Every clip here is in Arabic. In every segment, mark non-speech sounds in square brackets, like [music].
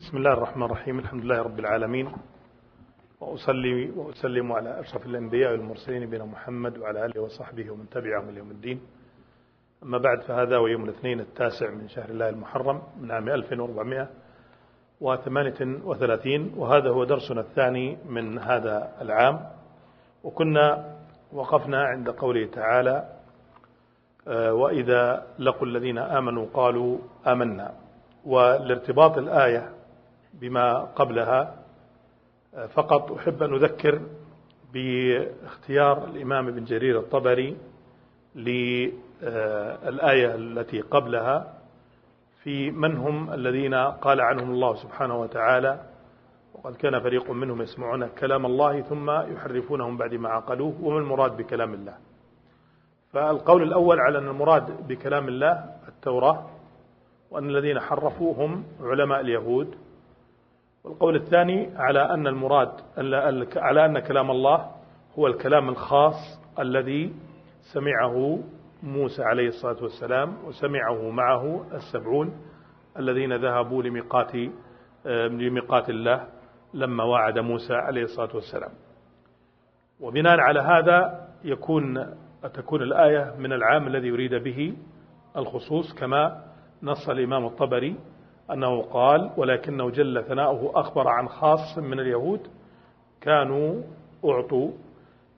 بسم الله الرحمن الرحيم. الحمد لله رب العالمين. وأصلي وأسلم على أشرف الأنبياء والمرسلين نبينا محمد وعلى آله وصحبه ومن تبعهم إلى يوم الدين. أما بعد فهذا ويوم الاثنين التاسع من شهر الله المحرم من عام 1438 وهذا هو درسنا الثاني من هذا العام. وكنا وقفنا عند قوله تعالى آه، وإذا لقوا الذين آمنوا قالوا آمنا. والارتباط الآية بما قبلها فقط أحب أن أذكر باختيار الإمام ابن جرير الطبري للآية التي قبلها في من هم الذين قال عنهم الله سبحانه وتعالى وقد كان فريق منهم يسمعون كلام الله ثم يحرفونه بعد ما عقلوه وما المراد بكلام الله؟ فالقول الأول على أن المراد بكلام الله التوراة وأن الذين حرفوا هم علماء اليهود والقول الثاني على أن المراد على أن كلام الله هو الكلام الخاص الذي سمعه موسى عليه الصلاة والسلام وسمعه معه السبعون الذين ذهبوا لميقات لميقات الله لما وعد موسى عليه الصلاة والسلام. وبناء على هذا يكون تكون الآية من العام الذي يريد به الخصوص كما نص الإمام الطبري أنه قال ولكنه جل ثناؤه أخبر عن خاص من اليهود كانوا أعطوا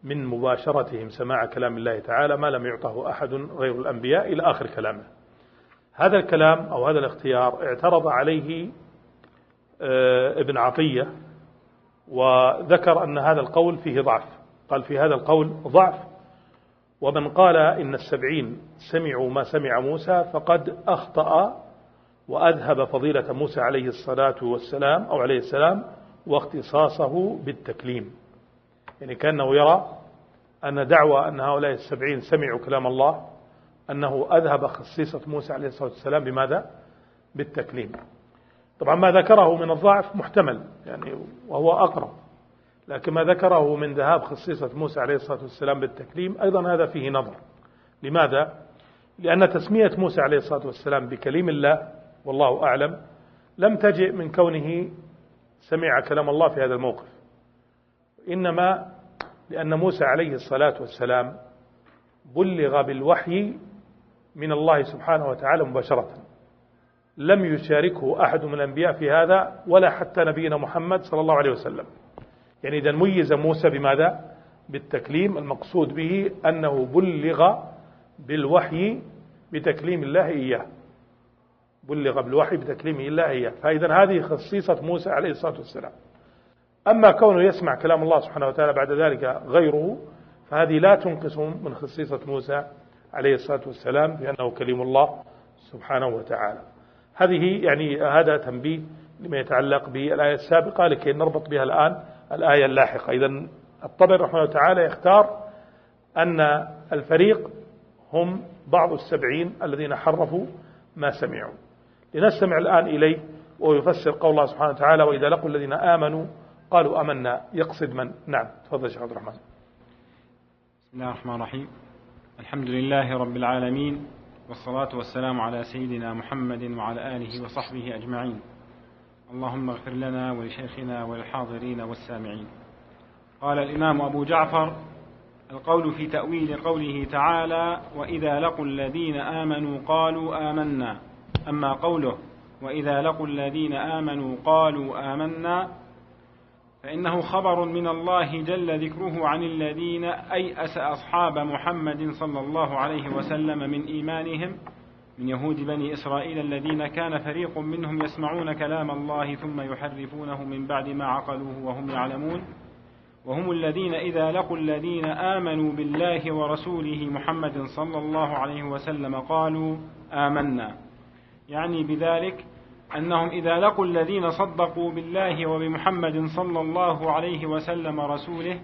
من مباشرتهم سماع كلام الله تعالى ما لم يعطه أحد غير الأنبياء إلى آخر كلامه. هذا الكلام أو هذا الاختيار اعترض عليه آه، ابن عطية وذكر أن هذا القول فيه ضعف. قال في هذا القول ضعف ومن قال إن السبعين سمعوا ما سمع موسى فقد أخطأ وأذهب فضيلة موسى عليه الصلاة والسلام أو عليه السلام واختصاصه بالتكليم يعني كأنه يرى أن دعوى أن هؤلاء السبعين سمعوا كلام الله أنه أذهب خصيصة موسى عليه الصلاة والسلام بماذا؟ بالتكليم طبعا ما ذكره من الضعف محتمل يعني وهو أقرب لكن ما ذكره من ذهاب خصيصة موسى عليه الصلاة والسلام بالتكليم أيضا هذا فيه نظر لماذا؟ لأن تسمية موسى عليه الصلاة والسلام بكليم الله والله أعلم لم تجئ من كونه سمع كلام الله في هذا الموقف. إنما لأن موسى عليه الصلاة والسلام بلغ بالوحي من الله سبحانه وتعالى مباشرة. لم يشاركه أحد من الأنبياء في هذا ولا حتى نبينا محمد صلى الله عليه وسلم. يعني إذا ميز موسى بماذا؟ بالتكليم المقصود به أنه بلغ بالوحي بتكليم الله إياه. بلغ بالوحي بتكليمه الله إياه فإذا هذه خصيصة موسى عليه الصلاة والسلام. أما كونه يسمع كلام الله سبحانه وتعالى بعد ذلك غيره فهذه لا تنقص من خصيصة موسى عليه الصلاة والسلام بأنه كليم الله سبحانه وتعالى. هذه يعني هذا تنبيه لما يتعلق بالآية السابقة لكي نربط بها الآن الآية اللاحقة. إذا الطبر رحمه الله تعالى يختار أن الفريق هم بعض السبعين الذين حرفوا ما سمعوا. لنستمع الآن إليه ويفسر قول الله سبحانه وتعالى وإذا لقوا الذين آمنوا قالوا أمنا يقصد من؟ نعم تفضل شيخ عبد الرحمن. بسم الله الرحمن الرحيم. الحمد لله رب العالمين والصلاة والسلام على سيدنا محمد وعلى آله وصحبه أجمعين. اللهم اغفر لنا ولشيخنا وللحاضرين والسامعين. قال الإمام أبو جعفر القول في تأويل قوله تعالى وإذا لقوا الذين آمنوا قالوا آمنا. أما قوله وإذا لقوا الذين آمنوا قالوا آمنا فإنه خبر من الله جل ذكره عن الذين أيأس أصحاب محمد صلى الله عليه وسلم من إيمانهم من يهود بني إسرائيل الذين كان فريق منهم يسمعون كلام الله ثم يحرفونه من بعد ما عقلوه وهم يعلمون. وهم الذين إذا لقوا الذين آمنوا بالله ورسوله محمد صلى الله عليه وسلم قالوا آمنا. يعني بذلك أنهم إذا لقوا الذين صدقوا بالله وبمحمد صلى الله عليه وسلم رسوله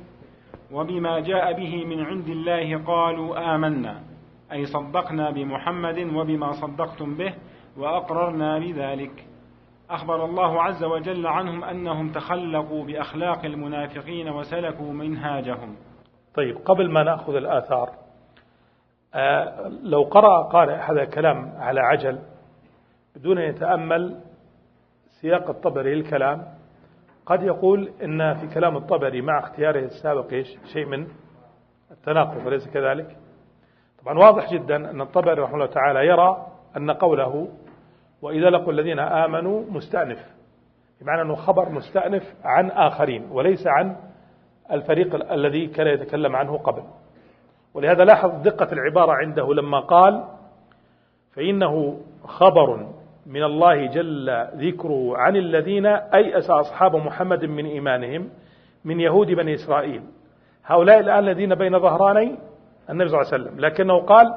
وبما جاء به من عند الله قالوا آمنا أي صدقنا بمحمد وبما صدقتم به وأقررنا بذلك. أخبر الله عز وجل عنهم أنهم تخلقوا بأخلاق المنافقين وسلكوا منهاجهم. طيب قبل ما نأخذ الآثار آه لو قرأ قارئ هذا الكلام على عجل بدون أن يتأمل سياق الطبري للكلام قد يقول إن في كلام الطبري مع اختياره السابق إيش؟ شيء من التناقض أليس كذلك؟ طبعا واضح جدا أن الطبري رحمه الله تعالى يرى أن قوله وإذا لقوا الذين آمنوا مستأنف بمعنى أنه خبر مستأنف عن آخرين وليس عن الفريق الذي كان يتكلم عنه قبل. ولهذا لاحظ دقة العبارة عنده لما قال فإنه خبر من الله جل ذكره عن الذين أيأس أصحاب محمد من إيمانهم من يهود بني إسرائيل. هؤلاء الآن الذين بين ظهراني النبي صلى الله عليه وسلم. لكنه قال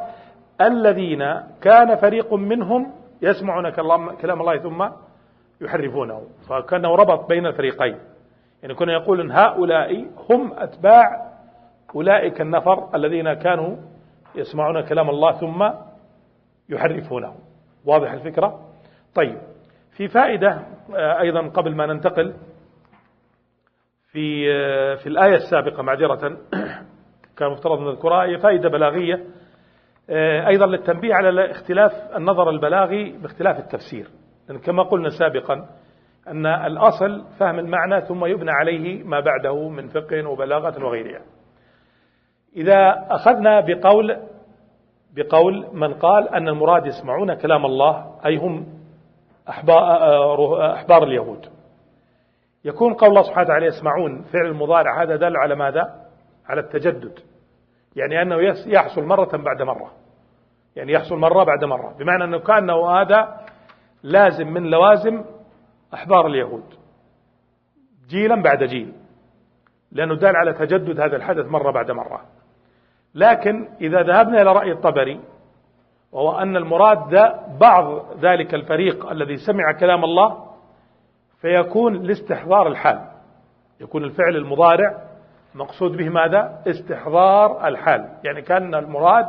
الذين كان فريق منهم يسمعون كلام الله ثم يحرفونه. فكأنه ربط بين الفريقين. يعني كنا يقول أن هؤلاء هم أتباع أولئك النفر الذين كانوا يسمعون كلام الله ثم يحرفونه. واضح الفكرة؟ طيب في فائدة آه، أيضا قبل ما ننتقل في آه، في الآية السابقة معذرة [coughs] كان مفترض أن نذكرها هي فائدة بلاغية آه، أيضا للتنبيه على اختلاف النظر البلاغي باختلاف التفسير. لأن كما قلنا سابقا أن الأصل فهم المعنى ثم يبنى عليه ما بعده من فقه وبلاغة وغيرها. إذا أخذنا بقول بقول من قال أن المراد يسمعون كلام الله أي هم أحبار اليهود. يكون قول الله سبحانه وتعالى يسمعون فعل المضارع هذا دل على ماذا؟ على التجدد. يعني أنه يحصل مرة بعد مرة. يعني يحصل مرة بعد مرة. بمعنى أنه كأنه هذا لازم من لوازم أحبار اليهود. جيلا بعد جيل. لأنه دال على تجدد هذا الحدث مرة بعد مرة. لكن إذا ذهبنا إلى رأي الطبري وهو أن المراد بعض ذلك الفريق الذي سمع كلام الله فيكون لاستحضار الحال. يكون الفعل المضارع مقصود به ماذا؟ استحضار الحال. يعني كان المراد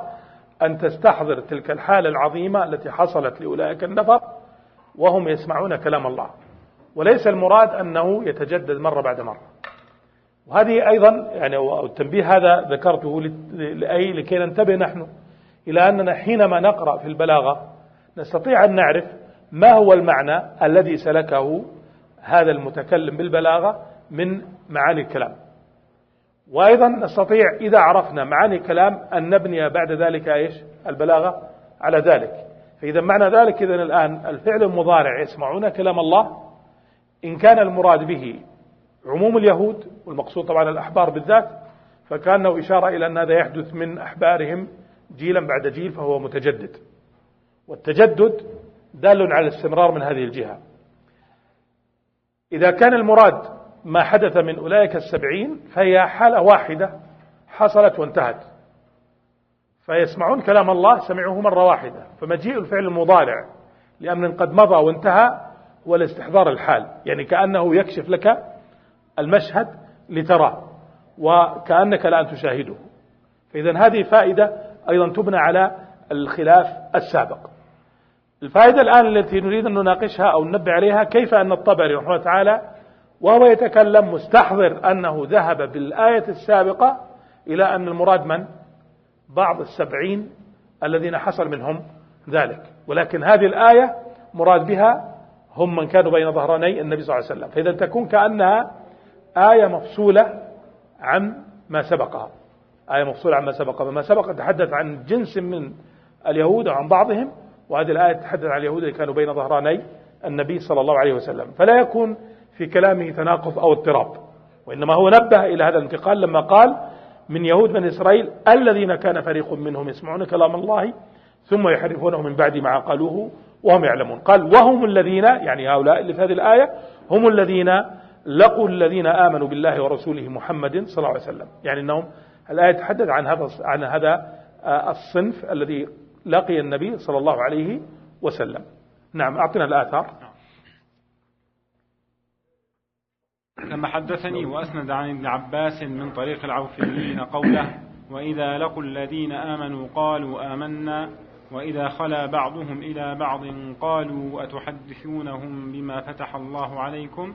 أن تستحضر تلك الحالة العظيمة التي حصلت لأولئك النفر وهم يسمعون كلام الله. وليس المراد أنه يتجدد مرة بعد مرة. وهذه أيضا يعني التنبيه هذا ذكرته لأي لكي ننتبه نحن. إلى أننا حينما نقرأ في البلاغة نستطيع أن نعرف ما هو المعنى الذي سلكه هذا المتكلم بالبلاغة من معاني الكلام. وأيضا نستطيع إذا عرفنا معاني الكلام أن نبني بعد ذلك إيش؟ البلاغة على ذلك. فإذا معنى ذلك إذن الآن الفعل المضارع يسمعون كلام الله. إن كان المراد به عموم اليهود والمقصود طبعا الأحبار بالذات فكأنه إشارة إلى أن هذا يحدث من أحبارهم جيلا بعد جيل فهو متجدد. والتجدد دال على الاستمرار من هذه الجهة. إذا كان المراد ما حدث من أولئك السبعين فهي حالة واحدة حصلت وانتهت. فيسمعون كلام الله سمعوه مرة واحدة. فمجيء الفعل المضارع لأمر قد مضى وانتهى هو الاستحضار الحال. يعني كأنه يكشف لك المشهد لتراه وكأنك الآن تشاهده. فإذا هذه فائدة أيضا تبنى على الخلاف السابق. الفائدة الآن التي نريد أن نناقشها أو ننبه عليها كيف أن الطبري رحمه الله تعالى وهو يتكلم مستحضر أنه ذهب بالآية السابقة إلى أن المراد من؟ بعض السبعين الذين حصل منهم ذلك. ولكن هذه الآية مراد بها هم من كانوا بين ظهراني النبي صلى الله عليه وسلم. فإذا تكون كأنها آية مفصولة عن ما سبقها. آية مفصولة عن ما سبقها فما سبق تحدث عن جنس من اليهود أو عن بعضهم وهذه الآية تحدث عن اليهود اللي كانوا بين ظهراني النبي صلى الله عليه وسلم. فلا يكون في كلامه تناقض أو اضطراب وإنما هو نبه إلى هذا الانتقال لما قال من يهود بني إسرائيل الذين كان فريق منهم يسمعون كلام الله ثم يحرفونه من بعد ما قالوه وهم يعلمون. قال وهم الذين يعني هؤلاء اللي في هذه الآية هم الذين لقوا الذين آمنوا بالله ورسوله محمد صلى الله عليه وسلم. يعني أنهم الآية تحدث عن هذا عن هذا آه، الصنف الذي لقي النبي صلى الله عليه وسلم. نعم أعطنا الآثار. كما حدثني وأسند عن ابن عباس من طريق العوفيين قوله وإذا لقوا الذين آمنوا قالوا آمنا وإذا خلا بعضهم إلى بعض قالوا أتحدثونهم بما فتح الله عليكم؟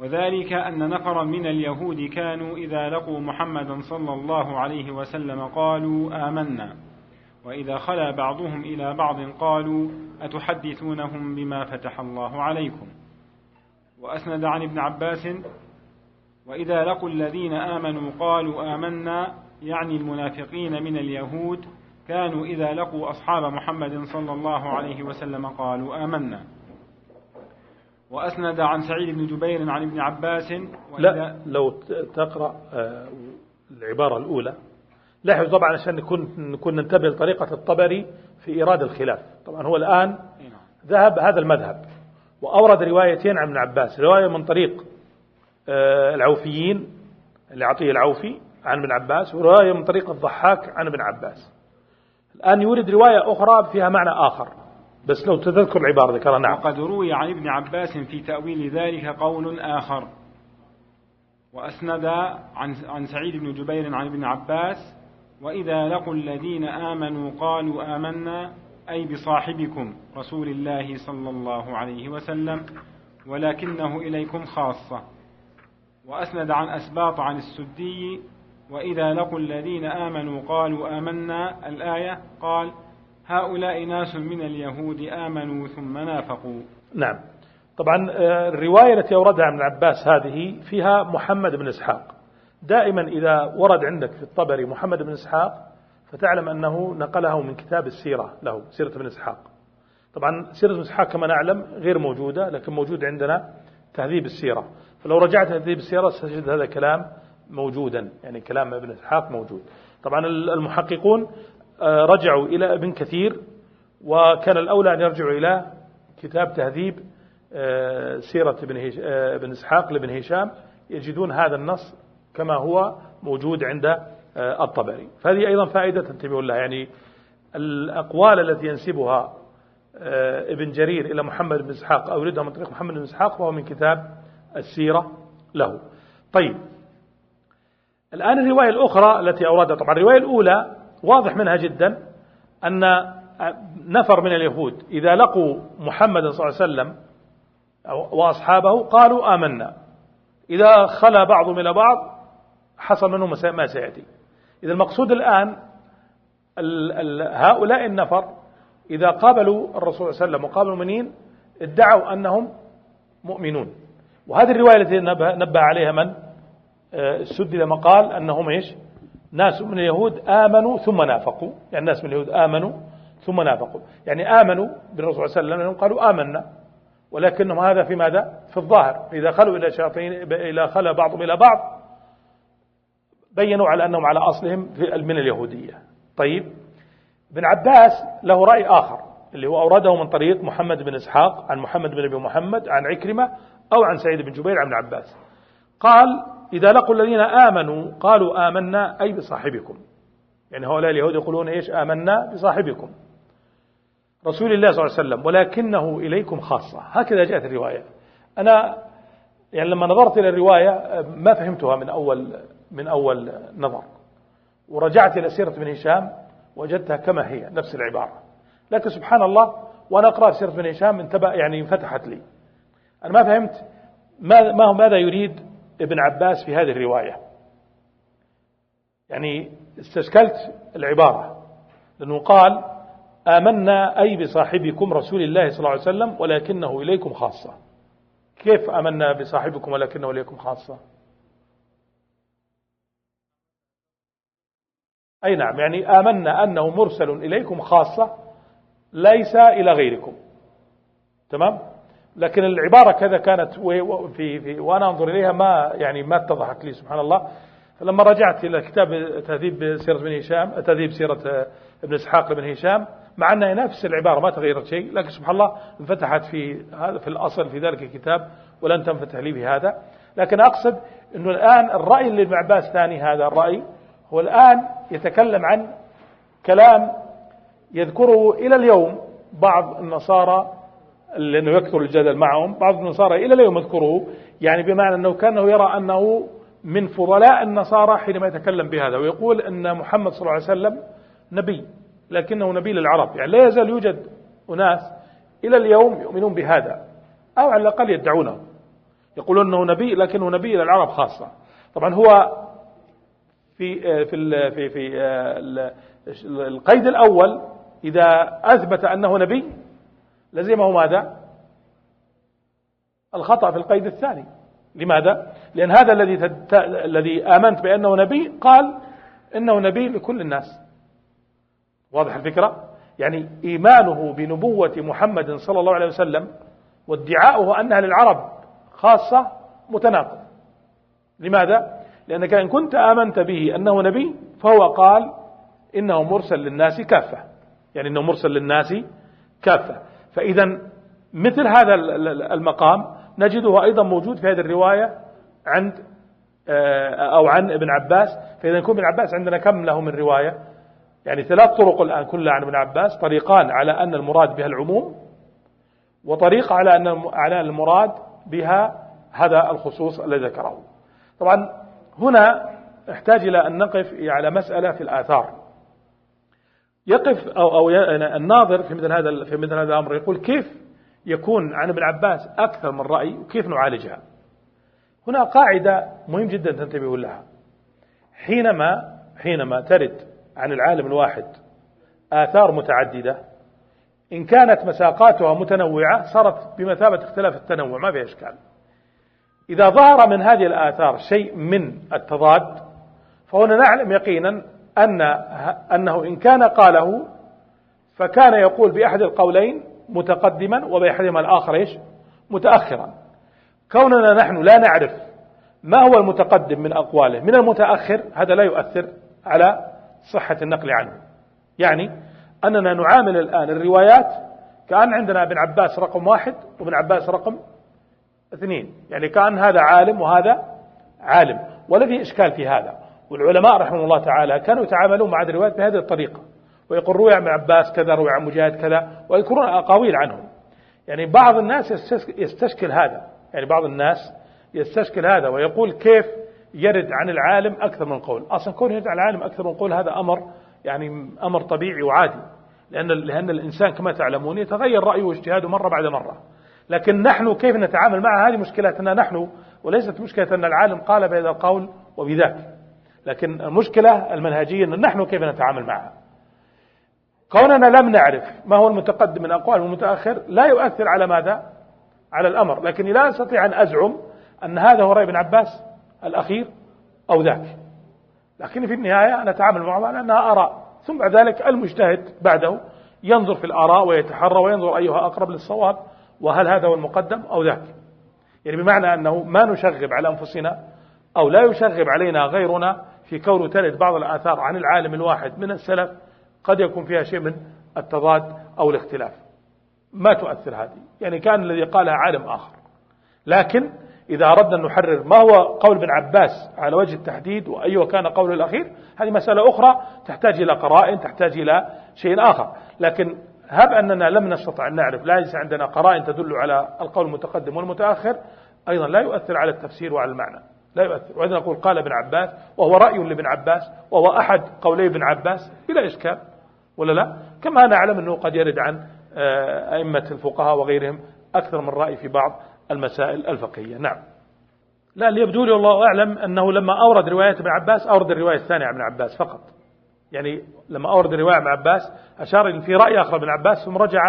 وذلك أن نفرا من اليهود كانوا إذا لقوا محمدا صلى الله عليه وسلم قالوا آمنا. وإذا خلا بعضهم إلى بعض قالوا أتحدثونهم بما فتح الله عليكم؟ وأسند عن ابن عباس وإذا لقوا الذين آمنوا قالوا آمنا يعني المنافقين من اليهود كانوا إذا لقوا أصحاب محمد صلى الله عليه وسلم قالوا آمنا. وأسند عن سعيد بن جبير عن ابن عباس لا لو تقرأ آه، العبارة الأولى. لاحظوا طبعا عشان نكون نكون ننتبه لطريقة الطبري في إيراد الخلاف. طبعا هو الآن نعم. ذهب هذا المذهب وأورد روايتين عن ابن عباس. رواية من طريق آه، العوفيين اللي عطيه العوفي عن ابن عباس ورواية من طريق الضحاك عن ابن عباس. الآن يورد رواية أخرى فيها معنى آخر. بس لو تذكر العبارة ذكرها نعم. وقد روي عن ابن عباس في تأويل ذلك قول آخر. وأسند عن عن سعيد بن جبير عن ابن عباس وإذا لقوا الذين آمنوا قالوا آمنا أي بصاحبكم رسول الله صلى الله عليه وسلم ولكنه إليكم خاصة. وأسند عن أسباط عن السدي وإذا لقوا الذين آمنوا قالوا آمنا الآية قال هؤلاء ناس من اليهود آمنوا ثم نافقوا. نعم. طبعا آه، الرواية التي أوردها ابن عباس هذه فيها محمد بن إسحاق. دائما إذا ورد عندك في الطبري محمد بن إسحاق فتعلم أنه نقله من كتاب السيرة له سيرة بن إسحاق. طبعا سيرة بن إسحاق كما نعلم غير موجودة لكن موجود عندنا تهذيب السيرة. فلو رجعت تهذيب السيرة ستجد هذا الكلام موجودا يعني كلام ابن إسحاق موجود. طبعا المحققون رجعوا إلى ابن كثير وكان الأولى أن يرجعوا إلى كتاب تهذيب آه، سيرة ابن, آه، ابن إسحاق لابن هشام يجدون هذا النص كما هو موجود عند الطبري. فهذه أيضا فائدة تنتبهوا لها يعني الأقوال التي ينسبها ابن جرير إلى محمد بن إسحاق أو يريدها من طريق محمد بن إسحاق فهو من كتاب السيرة له. طيب. الآن الرواية الأخرى التي أوردها طبعا الرواية الأولى واضح منها جدا أن نفر من اليهود إذا لقوا محمد صلى الله عليه وسلم وأصحابه قالوا آمنا. إذا خلى بعضهم إلى بعض حصل منهم ما سيأتي. إذا المقصود الآن هؤلاء النفر إذا قابلوا الرسول صلى الله عليه وسلم وقابلوا المؤمنين ادعوا أنهم مؤمنون. وهذه الرواية التي نبه عليها من؟ آه، السدي لما قال أنهم إيش؟ ناس من اليهود آمنوا ثم نافقوا. يعني ناس من اليهود آمنوا ثم نافقوا. يعني آمنوا بالرسول صلى الله عليه وسلم لأنهم قالوا آمنا. ولكنهم هذا في ماذا؟ في الظاهر. إذا خلوا إلى شياطين إلى خلى بعضهم إلى بعض بينوا على أنهم على أصلهم من اليهودية. طيب ابن عباس له رأي آخر اللي هو أورده من طريق محمد بن إسحاق عن محمد بن أبي محمد عن عكرمة أو عن سعيد بن جبير عن ابن عباس. قال إذا لقوا الذين آمنوا قالوا آمنا أي بصاحبكم. يعني هؤلاء اليهود يقولون إيش؟ آمنا بصاحبكم. رسول الله صلى الله عليه وسلم ولكنه إليكم خاصة. هكذا جاءت الرواية. أنا يعني لما نظرت إلى الرواية ما فهمتها من أول من أول نظر. ورجعت إلى سيرة بن هشام وجدتها كما هي نفس العبارة. لكن سبحان الله وأنا أقرأ سيرة بن هشام انتبه يعني انفتحت لي. أنا ما فهمت ما ماذا يريد؟ ابن عباس في هذه الرواية. يعني استشكلت العبارة لأنه قال آمنا أي بصاحبكم رسول الله صلى الله عليه وسلم ولكنه إليكم خاصة. كيف آمنا بصاحبكم ولكنه إليكم خاصة؟ أي نعم يعني آمنا أنه مرسل إليكم خاصة ليس إلى غيركم. تمام؟ لكن العبارة كذا كانت في, في وأنا أنظر إليها ما يعني ما اتضحت لي سبحان الله. فلما رجعت إلى كتاب تهذيب سيرة ابن هشام تهذيب سيرة ابن إسحاق بن هشام مع أنها نفس العبارة ما تغيرت شيء لكن سبحان الله انفتحت في هذا في الأصل في ذلك الكتاب ولن تنفتح لي بهذا. لكن أقصد أنه الآن الرأي اللي عباس ثاني هذا الرأي هو الآن يتكلم عن كلام يذكره إلى اليوم بعض النصارى لأنه يكثر الجدل معهم. بعض النصارى إلى اليوم يذكره يعني بمعنى أنه كأنه يرى أنه من فضلاء النصارى حينما يتكلم بهذا ويقول أن محمد صلى الله عليه وسلم نبي لكنه نبي للعرب يعني لا يزال يوجد أناس إلى اليوم يؤمنون بهذا أو على الأقل يدعونه. يقولون أنه نبي لكنه نبي للعرب خاصة. طبعا هو في في في في القيد الأول إذا أثبت أنه نبي لزمه ماذا الخطأ في القيد الثاني لماذا؟ لأن هذا الذي تد... الذي آمنت بأنه نبي قال إنه نبي لكل الناس واضح الفكرة؟ يعني إيمانه بنبوة محمد صلى الله عليه وسلم وادعاؤه أنها للعرب خاصة متناقض لماذا؟ لأنك إن كنت آمنت به أنه نبي فهو قال إنه مرسل للناس كافة يعني إنه مرسل للناس كافة فإذا مثل هذا المقام نجده أيضا موجود في هذه الرواية عند آه، أو عن ابن عباس. فإذا يكون ابن عباس عندنا كم له من رواية؟ يعني ثلاث طرق الآن كلها عن ابن عباس. طريقان على أن المراد بها العموم وطريقة على أن على المراد بها هذا الخصوص الذي ذكره. طبعا هنا احتاج إلى أن نقف على مسألة في الآثار. يقف أو, أو الناظر في مثل هذا في مثل هذا الأمر يقول كيف يكون عن ابن عباس أكثر من رأي وكيف نعالجها؟ هنا قاعدة مهم جدا تنتبهوا لها. حينما حينما ترد عن العالم الواحد آثار متعددة إن كانت مساقاتها متنوعة صارت بمثابة اختلاف التنوع ما فيها إشكال. إذا ظهر من هذه الآثار شيء من التضاد فهنا نعلم يقينا أن أنه إن كان قاله فكان يقول بأحد القولين متقدما وبأحدهما الآخر إيش؟ متأخرا. كوننا نحن لا نعرف ما هو المتقدم من أقواله من المتأخر هذا لا يؤثر على صحة النقل عنه. يعني أننا نعامل الآن الروايات كأن عندنا ابن عباس رقم واحد وابن عباس رقم اثنين. يعني كأن هذا عالم وهذا عالم ولا في إشكال في هذا. والعلماء رحمه الله تعالى كانوا يتعاملون مع الروايات بهذه الطريقة ويقول روي عن عباس كذا روي عن مجاهد كذا ويذكرون أقاويل عنهم. يعني بعض الناس يستشكل هذا يعني بعض الناس يستشكل هذا ويقول كيف يرد عن العالم أكثر من قول. أصلا كون يرد عن العالم أكثر من قول هذا أمر يعني أمر طبيعي وعادي لأن لأن الإنسان كما تعلمون يتغير رأيه واجتهاده مرة بعد مرة. لكن نحن كيف نتعامل مع هذه مشكلتنا نحن؟ وليست مشكلة أن العالم قال بهذا القول وبذاك. لكن المشكلة المنهجية أن نحن كيف نتعامل معها. كوننا لم نعرف ما هو المتقدم من أقوال المتأخر لا يؤثر على ماذا؟ على الأمر. لكني لا أستطيع أن أزعم أن هذا هو رأي ابن عباس الأخير أو ذاك. لكن في النهاية نتعامل معه على أنها آراء. ثم بعد ذلك المجتهد بعده ينظر في الآراء ويتحرى وينظر أيها أقرب للصواب وهل هذا هو المقدم أو ذاك. يعني بمعنى أنه ما نشغب على أنفسنا أو لا يشغب علينا غيرنا في كون ترد بعض الآثار عن العالم الواحد من السلف قد يكون فيها شيء من التضاد أو الاختلاف. ما تؤثر هذه. يعني كان الذي قالها عالم آخر. لكن إذا أردنا أن نحرر ما هو قول ابن عباس على وجه التحديد وأيوة كان قول الأخير هذه مسألة أخرى تحتاج إلى قرائن تحتاج إلى شيء آخر. لكن هب أننا لم نستطع أن نعرف لا ليس عندنا قرائن تدل على القول المتقدم والمتأخر أيضا لا يؤثر على التفسير وعلى المعنى. لا يؤثر. وإذا نقول قال ابن عباس وهو رأي لابن عباس وهو أحد قولي ابن عباس بلا إشكال. ولا لا؟ كما نعلم أنه قد يرد عن آه، أئمة الفقهاء وغيرهم أكثر من رأي في بعض المسائل الفقهية. نعم. لا اللي يبدو لي والله أعلم أنه لما أورد رواية ابن عباس أورد الرواية الثانية عن ابن عباس فقط. يعني لما أورد الرواية عن عباس أشار إن في رأي آخر ابن عباس ثم رجع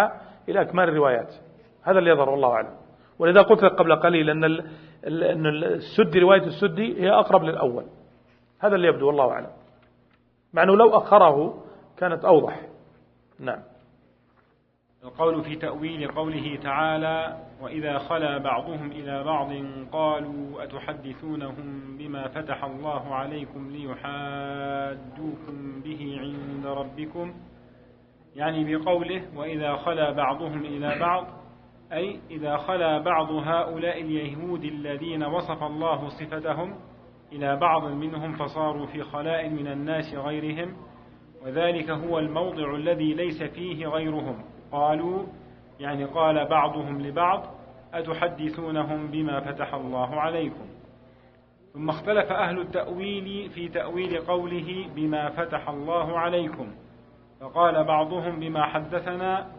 إلى أكمال الروايات. هذا اللي يظهر والله أعلم. ولذا قلت لك قبل قليل أن أن السدي رواية السدي هي أقرب للأول. هذا اللي يبدو والله أعلم. مع أنه لو أخره كانت أوضح. نعم. القول في تأويل قوله تعالى وإذا خلا بعضهم إلى بعض قالوا أتحدثونهم بما فتح الله عليكم ليحاجوكم به عند ربكم؟ يعني بقوله وإذا خلا بعضهم إلى بعض أي إذا خلا بعض هؤلاء اليهود الذين وصف الله صفتهم إلى بعض منهم فصاروا في خلاء من الناس غيرهم وذلك هو الموضع الذي ليس فيه غيرهم. قالوا يعني قال بعضهم لبعض أتحدثونهم بما فتح الله عليكم؟ ثم اختلف أهل التأويل في تأويل قوله بما فتح الله عليكم. فقال بعضهم بما حدثنا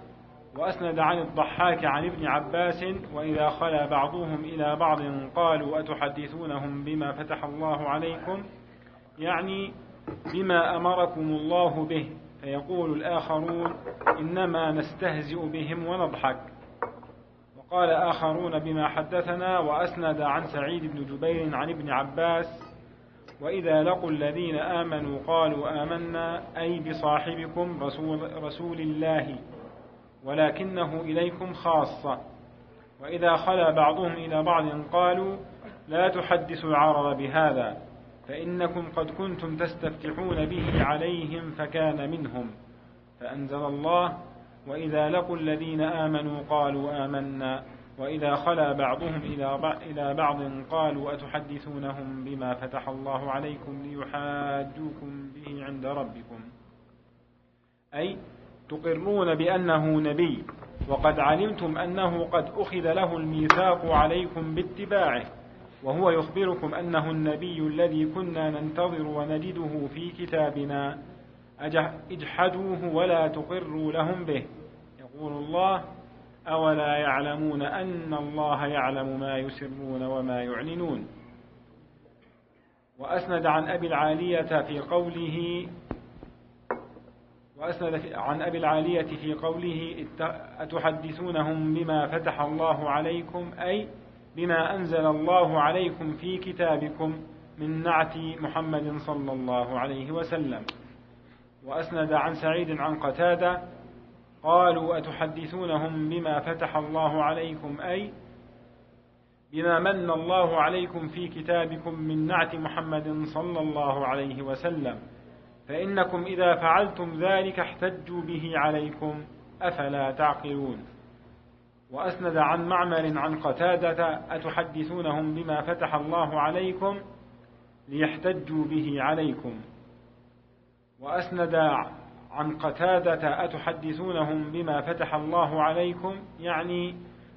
وأسند عن الضحاك عن ابن عباس وإذا خلا بعضهم إلى بعض قالوا أتحدثونهم بما فتح الله عليكم؟ يعني بما أمركم الله به. فيقول الآخرون إنما نستهزئ بهم ونضحك. وقال آخرون بما حدثنا وأسند عن سعيد بن جبير عن ابن عباس وإذا لقوا الذين آمنوا قالوا آمنا أي بصاحبكم رسول, رسول الله. ولكنه إليكم خاصة. وإذا خلا بعضهم إلى بعض قالوا لا تحدثوا العرب بهذا فإنكم قد كنتم تستفتحون به عليهم فكان منهم. فأنزل الله وإذا لقوا الذين آمنوا قالوا آمنا. وإذا خلا بعضهم إلى بعض قالوا أتحدثونهم بما فتح الله عليكم ليحاجوكم به عند ربكم؟ أي تقرون بأنه نبي وقد علمتم أنه قد أخذ له الميثاق عليكم باتباعه وهو يخبركم أنه النبي الذي كنا ننتظر ونجده في كتابنا. اجحدوه ولا تقروا لهم به. يقول الله أولا يعلمون أن الله يعلم ما يسرون وما يعلنون. وأسند عن أبي العالية في قوله وأسند عن أبي العالية في قوله أتحدثونهم بما فتح الله عليكم؟ أي بما أنزل الله عليكم في كتابكم من نعت محمد صلى الله عليه وسلم. وأسند عن سعيد عن قتادة قالوا أتحدثونهم بما فتح الله عليكم؟ أي بما من الله عليكم في كتابكم من نعت محمد صلى الله عليه وسلم. فإنكم إذا فعلتم ذلك احتجوا به عليكم أفلا تعقلون. وأسند عن معمر عن قتادة أتحدثونهم بما فتح الله عليكم؟ ليحتجوا به عليكم. وأسند عن قتادة أتحدثونهم بما فتح الله عليكم؟ يعني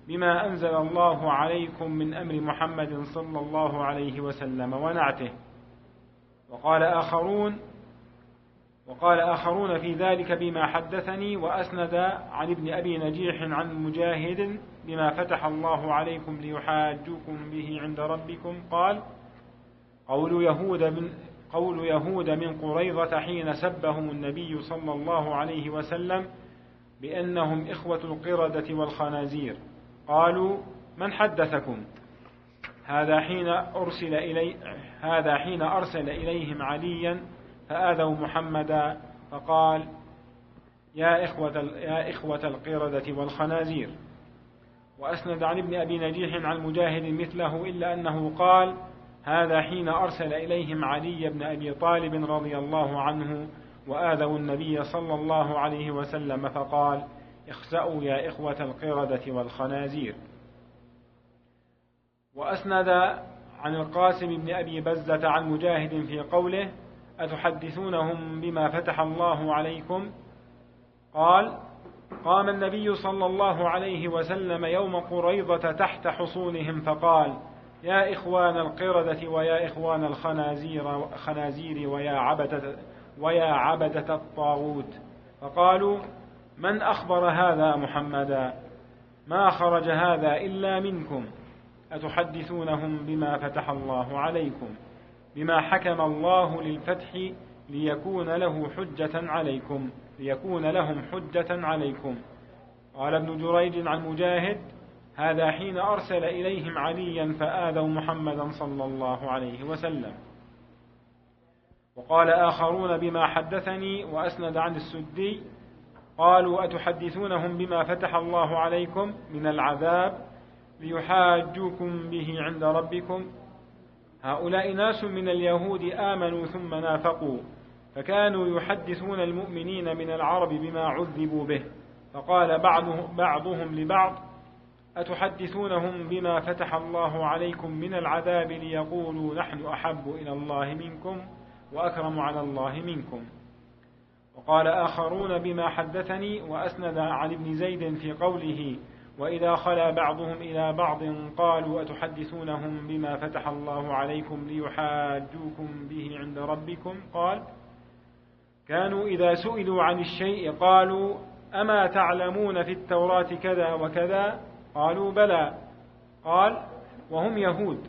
بما أنزل الله عليكم من أمر محمد صلى الله عليه وسلم ونعته. وقال آخرون وقال آخرون في ذلك بما حدثني وأسند عن ابن أبي نجيح عن مجاهد بما فتح الله عليكم ليحاجوكم به عند ربكم. قال قول يهود من قول يهود من قريظة حين سبهم النبي صلى الله عليه وسلم بأنهم إخوة القردة والخنازير. قالوا من حدثكم؟ هذا حين أرسل إلي هذا حين أرسل إليهم عليا فآذوا محمدا فقال يا إخوة يا إخوة القردة والخنازير وأسند عن ابن أبي نجيح عن مجاهد مثله إلا أنه قال هذا حين أرسل إليهم علي بن أبي طالب رضي الله عنه وآذوا النبي صلى الله عليه وسلم فقال اخسأوا يا إخوة القردة والخنازير. وأسند عن القاسم بن أبي بزة عن مجاهد في قوله أتحدثونهم بما فتح الله عليكم؟ قال قام النبي صلى الله عليه وسلم يوم قريضة تحت حصونهم فقال يا إخوان القردة ويا إخوان الخنازير خنازير ويا عبدة ويا عبدة الطاغوت. فقالوا من أخبر هذا محمدا؟ ما خرج هذا إلا منكم. أتحدثونهم بما فتح الله عليكم؟ بما حكم الله للفتح ليكون له حجة عليكم ليكون لهم حجة عليكم. قال ابن جريج عن مجاهد هذا حين أرسل إليهم عليا فآذوا محمدا صلى الله عليه وسلم. وقال آخرون بما حدثني وأسند عن السدي قالوا أتحدثونهم بما فتح الله عليكم من العذاب ليحاجوكم به عند ربكم؟ هؤلاء ناس من اليهود آمنوا ثم نافقوا فكانوا يحدثون المؤمنين من العرب بما عذبوا به فقال بعضهم لبعض أتحدثونهم بما فتح الله عليكم من العذاب ليقولوا نحن أحب إلى الله منكم وأكرم على الله منكم؟ وقال آخرون بما حدثني وأسند عن ابن زيد في قوله وإذا خلا بعضهم إلى بعض قالوا أتحدثونهم بما فتح الله عليكم ليحاجوكم به عند ربكم؟ قال كانوا إذا سئلوا عن الشيء قالوا أما تعلمون في التوراة كذا وكذا؟ قالوا بلى. قال وهم يهود.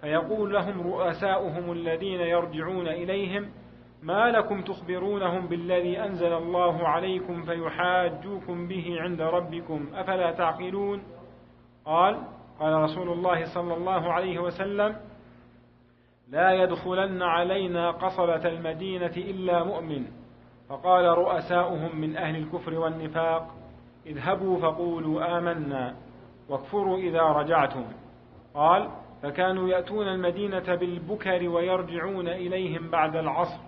فيقول لهم رؤساؤهم الذين يرجعون إليهم ما لكم تخبرونهم بالذي أنزل الله عليكم فيحاجوكم به عند ربكم أفلا تعقلون؟ قال قال رسول الله صلى الله عليه وسلم لا يدخلن علينا قصبة المدينة إلا مؤمن. فقال رؤساؤهم من أهل الكفر والنفاق اذهبوا فقولوا آمنا واكفروا إذا رجعتم. قال فكانوا يأتون المدينة بالبكر ويرجعون إليهم بعد العصر.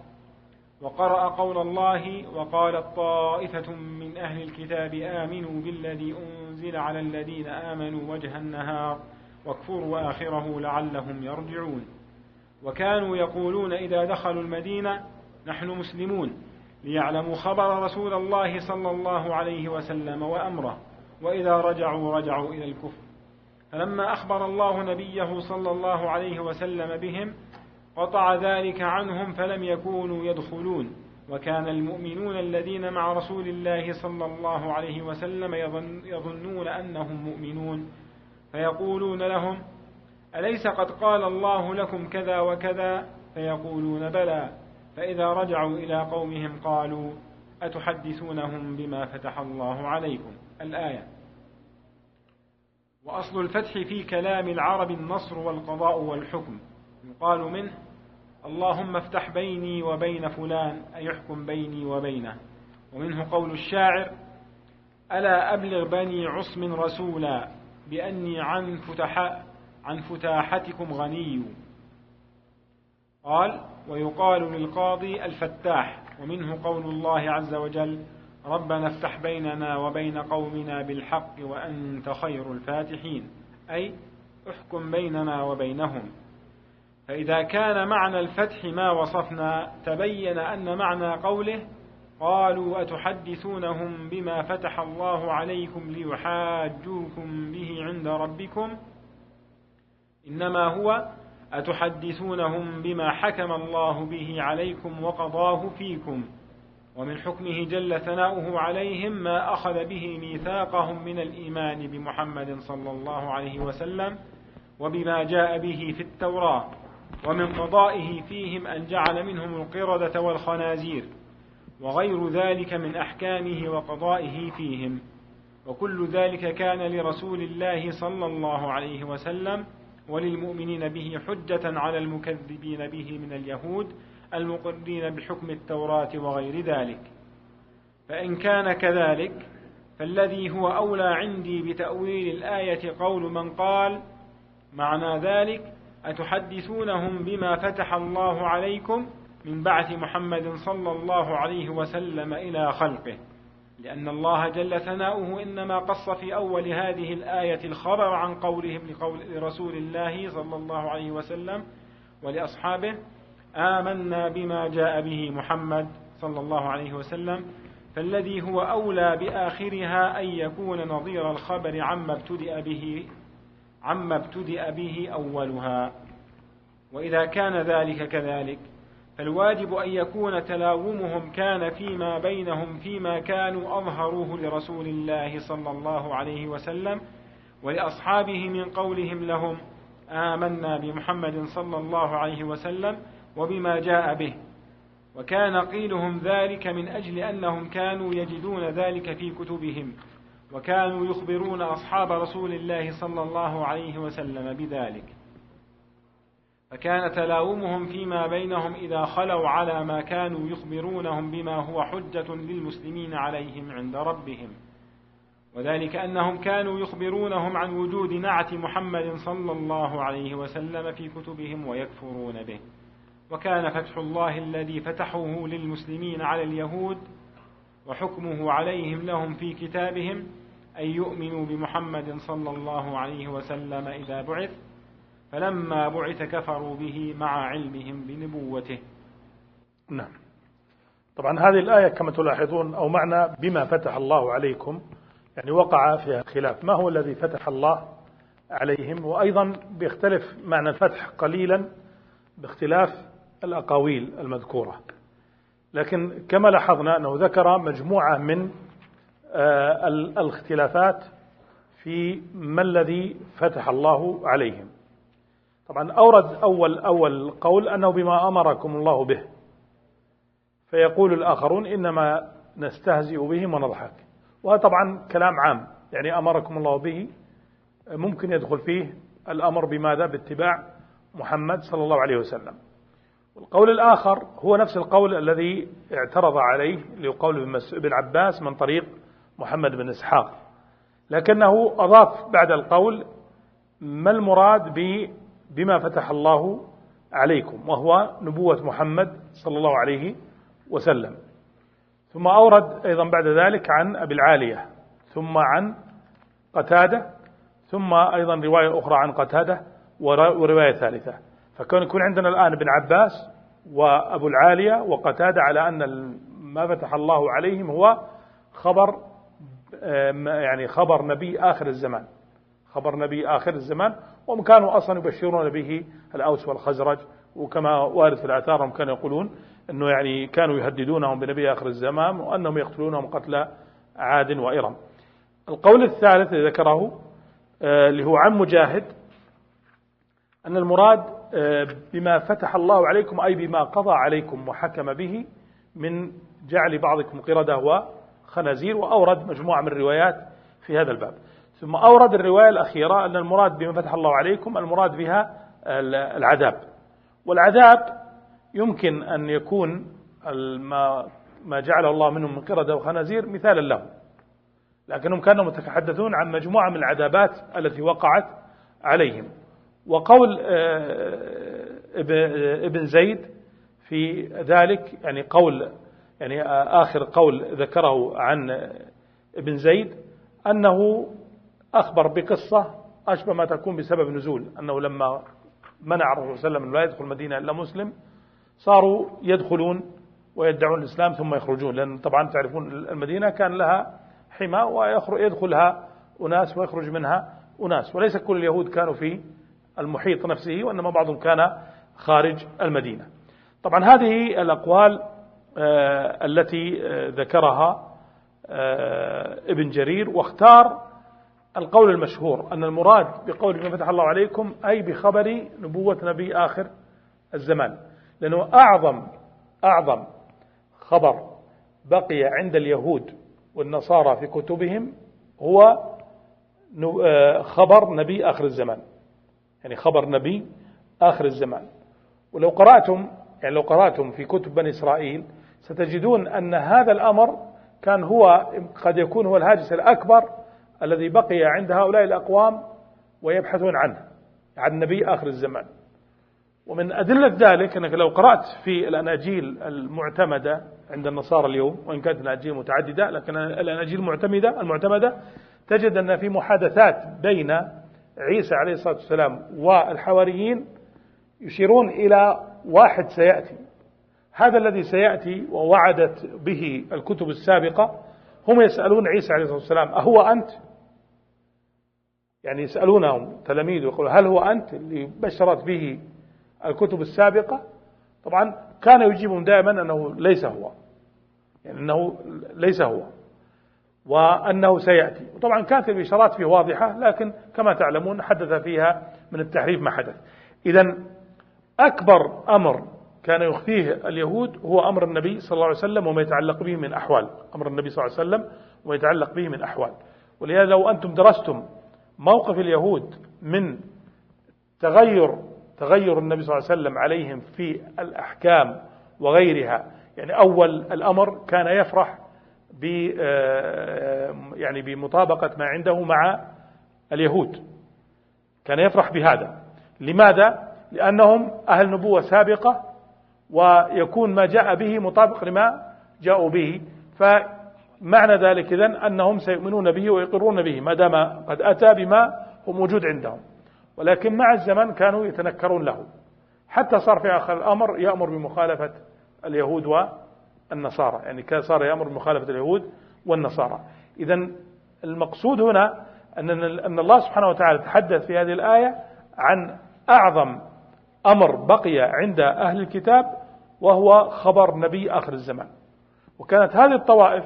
وقرأ قول الله وقالت طائفة من أهل الكتاب آمنوا بالذي أنزل على الذين آمنوا وجه النهار واكفروا آخره لعلهم يرجعون. وكانوا يقولون إذا دخلوا المدينة نحن مسلمون ليعلموا خبر رسول الله صلى الله عليه وسلم وأمره وإذا رجعوا رجعوا إلى الكفر. فلما أخبر الله نبيه صلى الله عليه وسلم بهم قطع ذلك عنهم فلم يكونوا يدخلون. وكان المؤمنون الذين مع رسول الله صلى الله عليه وسلم يظنون أنهم مؤمنون. فيقولون لهم أليس قد قال الله لكم كذا وكذا؟ فيقولون بلى. فإذا رجعوا إلى قومهم قالوا أتحدثونهم بما فتح الله عليكم؟ الآية. وأصل الفتح في كلام العرب النصر والقضاء والحكم. يقال منه اللهم افتح بيني وبين فلان أي احكم بيني وبينه. ومنه قول الشاعر ألا أبلغ بني عصم رسولا بأني عن فتحاء عن فتاحتكم غني. قال ويقال للقاضي الفتاح. ومنه قول الله عز وجل ربنا افتح بيننا وبين قومنا بالحق وأنت خير الفاتحين. أي احكم بيننا وبينهم. فإذا كان معنى الفتح ما وصفنا تبين أن معنى قوله قالوا أتحدثونهم بما فتح الله عليكم ليحاجوكم به عند ربكم؟ إنما هو أتحدثونهم بما حكم الله به عليكم وقضاه فيكم ومن حكمه جل ثناؤه عليهم ما أخذ به ميثاقهم من الإيمان بمحمد صلى الله عليه وسلم وبما جاء به في التوراة. ومن قضائه فيهم أن جعل منهم القردة والخنازير وغير ذلك من أحكامه وقضائه فيهم. وكل ذلك كان لرسول الله صلى الله عليه وسلم وللمؤمنين به حجة على المكذبين به من اليهود المقرين بحكم التوراة وغير ذلك. فإن كان كذلك فالذي هو أولى عندي بتأويل الآية قول من قال معنى ذلك أتحدثونهم بما فتح الله عليكم من بعث محمد صلى الله عليه وسلم إلى خلقه. لأن الله جل ثناؤه إنما قص في أول هذه الآية الخبر عن قولهم لقول لرسول الله صلى الله عليه وسلم ولأصحابه آمنا بما جاء به محمد صلى الله عليه وسلم فالذي هو أولى بآخرها أن يكون نظير الخبر عما ابتدأ به عما ابتدأ به أولها. وإذا كان ذلك كذلك فالواجب أن يكون تلاومهم كان فيما بينهم فيما كانوا أظهروه لرسول الله صلى الله عليه وسلم ولأصحابه من قولهم لهم آمنا بمحمد صلى الله عليه وسلم وبما جاء به. وكان قيلهم ذلك من أجل أنهم كانوا يجدون ذلك في كتبهم. وكانوا يخبرون أصحاب رسول الله صلى الله عليه وسلم بذلك. فكان تلاومهم فيما بينهم إذا خلوا على ما كانوا يخبرونهم بما هو حجة للمسلمين عليهم عند ربهم. وذلك أنهم كانوا يخبرونهم عن وجود نعت محمد صلى الله عليه وسلم في كتبهم ويكفرون به. وكان فتح الله الذي فتحه للمسلمين على اليهود وحكمه عليهم لهم في كتابهم أن يؤمنوا بمحمد صلى الله عليه وسلم إذا بعث فلما بعث كفروا به مع علمهم بنبوته. نعم. طبعا هذه الآية كما تلاحظون أو معنى بما فتح الله عليكم يعني وقع فيها خلاف. ما هو الذي فتح الله عليهم؟ وأيضا بيختلف معنى الفتح قليلا باختلاف الأقاويل المذكورة. لكن كما لاحظنا أنه ذكر مجموعة من الاختلافات في ما الذي فتح الله عليهم. طبعا أورد أول أول قول أنه بما أمركم الله به. فيقول الآخرون إنما نستهزئ بهم ونضحك. وهذا طبعا كلام عام. يعني أمركم الله به. ممكن يدخل فيه الأمر بماذا؟ باتباع محمد صلى الله عليه وسلم. القول الآخر هو نفس القول الذي اعترض عليه اللي هو قول ابن عباس من طريق محمد بن إسحاق. لكنه أضاف بعد القول ما المراد بما فتح الله عليكم وهو نبوة محمد صلى الله عليه وسلم. ثم أورد أيضا بعد ذلك عن أبي العالية ثم عن قتادة ثم أيضا رواية أخرى عن قتادة ورواية ثالثة. فكون يكون عندنا الآن ابن عباس وأبو العالية وقتادة على أن ما فتح الله عليهم هو خبر يعني خبر نبي آخر الزمان. خبر نبي آخر الزمان وهم كانوا أصلا يبشرون به الأوس والخزرج وكما وارد في الآثار هم كانوا يقولون أنه يعني كانوا يهددونهم بنبي آخر الزمان وأنهم يقتلونهم قتل عاد وإرم. القول الثالث الذي ذكره آه، اللي هو عن مجاهد أن المراد آه، بما فتح الله عليكم أي بما قضى عليكم وحكم به من جعل بعضكم قردة وخنازير وأورد مجموعة من الروايات في هذا الباب. ثم أورد الرواية الأخيرة أن المراد بما فتح الله عليكم المراد بها العذاب. والعذاب يمكن أن يكون ما جعله الله منهم من قردة وخنازير مثالا له لكنهم كانوا يتحدثون عن مجموعة من العذابات التي وقعت عليهم. وقول آه، إبن زيد في ذلك يعني قول يعني آخر قول ذكره عن ابن زيد أنه أخبر بقصة أشبه ما تكون بسبب نزول أنه لما منع الرسول صلى الله عليه وسلم لا يدخل المدينة إلا مسلم صاروا يدخلون ويدعون الإسلام ثم يخرجون لأن طبعا تعرفون المدينة كان لها حمى ويدخلها أناس ويخرج منها أناس وليس كل اليهود كانوا في المحيط نفسه وإنما بعضهم كان خارج المدينة. طبعا هذه الأقوال التي آه، ذكرها آه، ابن جرير واختار القول المشهور أن المراد بقول ما فتح الله عليكم أي بخبر نبوة نبي آخر الزمان. لأنه أعظم أعظم خبر بقي عند اليهود والنصارى في كتبهم هو خبر نبي آخر الزمان. يعني خبر نبي آخر الزمان. ولو قرأتم يعني لو قرأتم في كتب بني إسرائيل ستجدون أن هذا الأمر كان هو قد يكون هو الهاجس الأكبر الذي بقي عند هؤلاء الأقوام ويبحثون عنه عن نبي آخر الزمان. ومن أدلة ذلك أنك لو قرأت في الأناجيل المعتمدة عند النصارى اليوم وإن كانت الأناجيل متعددة لكن الأناجيل المعتمدة المعتمدة تجد أن في محادثات بين عيسى عليه الصلاة والسلام والحواريين يشيرون إلى واحد سيأتي. هذا الذي سيأتي ووعدت به الكتب السابقة هم يسألون عيسى عليه الصلاة والسلام أهو أنت؟ يعني يسألونهم تلاميذ يقولون هل هو أنت اللي بشرت به الكتب السابقة؟ طبعا كان يجيبهم دائما أنه ليس هو يعني أنه ليس هو وأنه سيأتي. وطبعا كانت الإشارات فيه واضحة لكن كما تعلمون حدث فيها من التحريف ما حدث. إذا أكبر أمر كان يخفيه اليهود هو أمر النبي صلى الله عليه وسلم وما يتعلق به من أحوال. أمر النبي صلى الله عليه وسلم وما يتعلق به من أحوال. ولهذا لو أنتم درستم موقف اليهود من تغير تغير النبي صلى الله عليه وسلم عليهم في الأحكام وغيرها يعني أول الأمر كان يفرح ب آه، يعني بمطابقة ما عنده مع اليهود. كان يفرح بهذا. لماذا؟ لأنهم أهل نبوة سابقة ويكون ما جاء به مطابق لما جاءوا به. فمعنى ذلك إذن أنهم سيؤمنون به ويقرون به ما دام قد أتى بما هو موجود عندهم. ولكن مع الزمن كانوا يتنكرون له. حتى صار في آخر الأمر يأمر بمخالفة اليهود والنصارى. يعني كان صار يأمر بمخالفة اليهود والنصارى. إذا المقصود هنا أن أن الله سبحانه وتعالى تحدث في هذه الآية عن أعظم أمر بقي عند أهل الكتاب وهو خبر نبي آخر الزمان. وكانت هذه الطوائف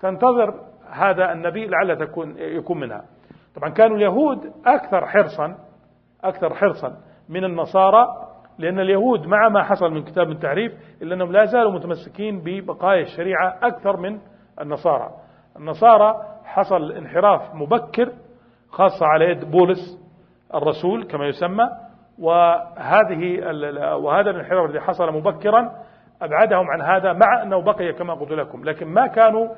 تنتظر هذا النبي لعل تكون يكون منها. طبعا كانوا اليهود أكثر حرصا أكثر حرصا من النصارى لأن اليهود مع ما حصل من كتاب التعريف إلا أنهم لا زالوا متمسكين ببقايا الشريعة أكثر من النصارى. النصارى حصل انحراف مبكر خاصة على يد بولس الرسول كما يسمى وهذه وهذا الانحراف الذي حصل مبكرا أبعدهم عن هذا مع أنه بقي كما قلت لكم لكن ما كانوا